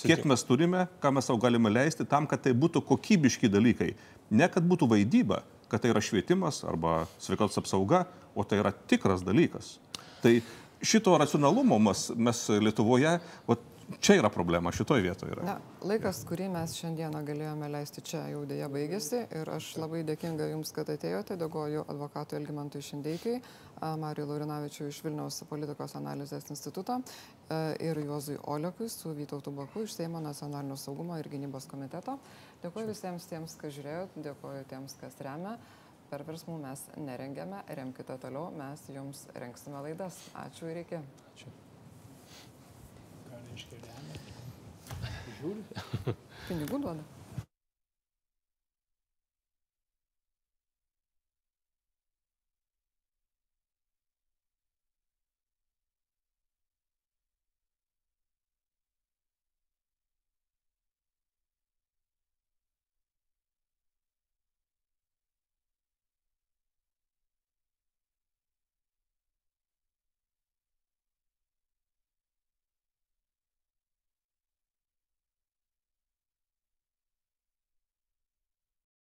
Kiek mes turime, ką mes savo galime leisti tam, kad tai būtų kokybiški dalykai. Ne kad būtų vaidyba, kad tai yra švietimas arba sveikatos apsauga, o tai yra tikras dalykas. Tai šito racionalumo mes, mes Lietuvoje, vat, čia yra problema, šitoje vietoje yra. Na, laikas, kurį mes šiandieną galėjome leisti čia, jau dėja baigėsi ir aš labai dėkinga Jums, kad atėjote. Dėkoju advokatui Elgimantui Šindeikiai, Marijui Laurinavičiui iš Vilniaus politikos analizės instituto e, ir Juozui Olekui su Vytautu Baku iš Seimo nacionalinio saugumo ir gynybos komiteto. Dėkoju visiems tiems, kas žiūrėjot, dėkoju tiems, kas remia. Perversmų mes nerengiame, remkite toliau, mes Jums rengsime laidas. Ačiū ir iki. Ką reiškia remia? Žiūri. Pinigų duoda.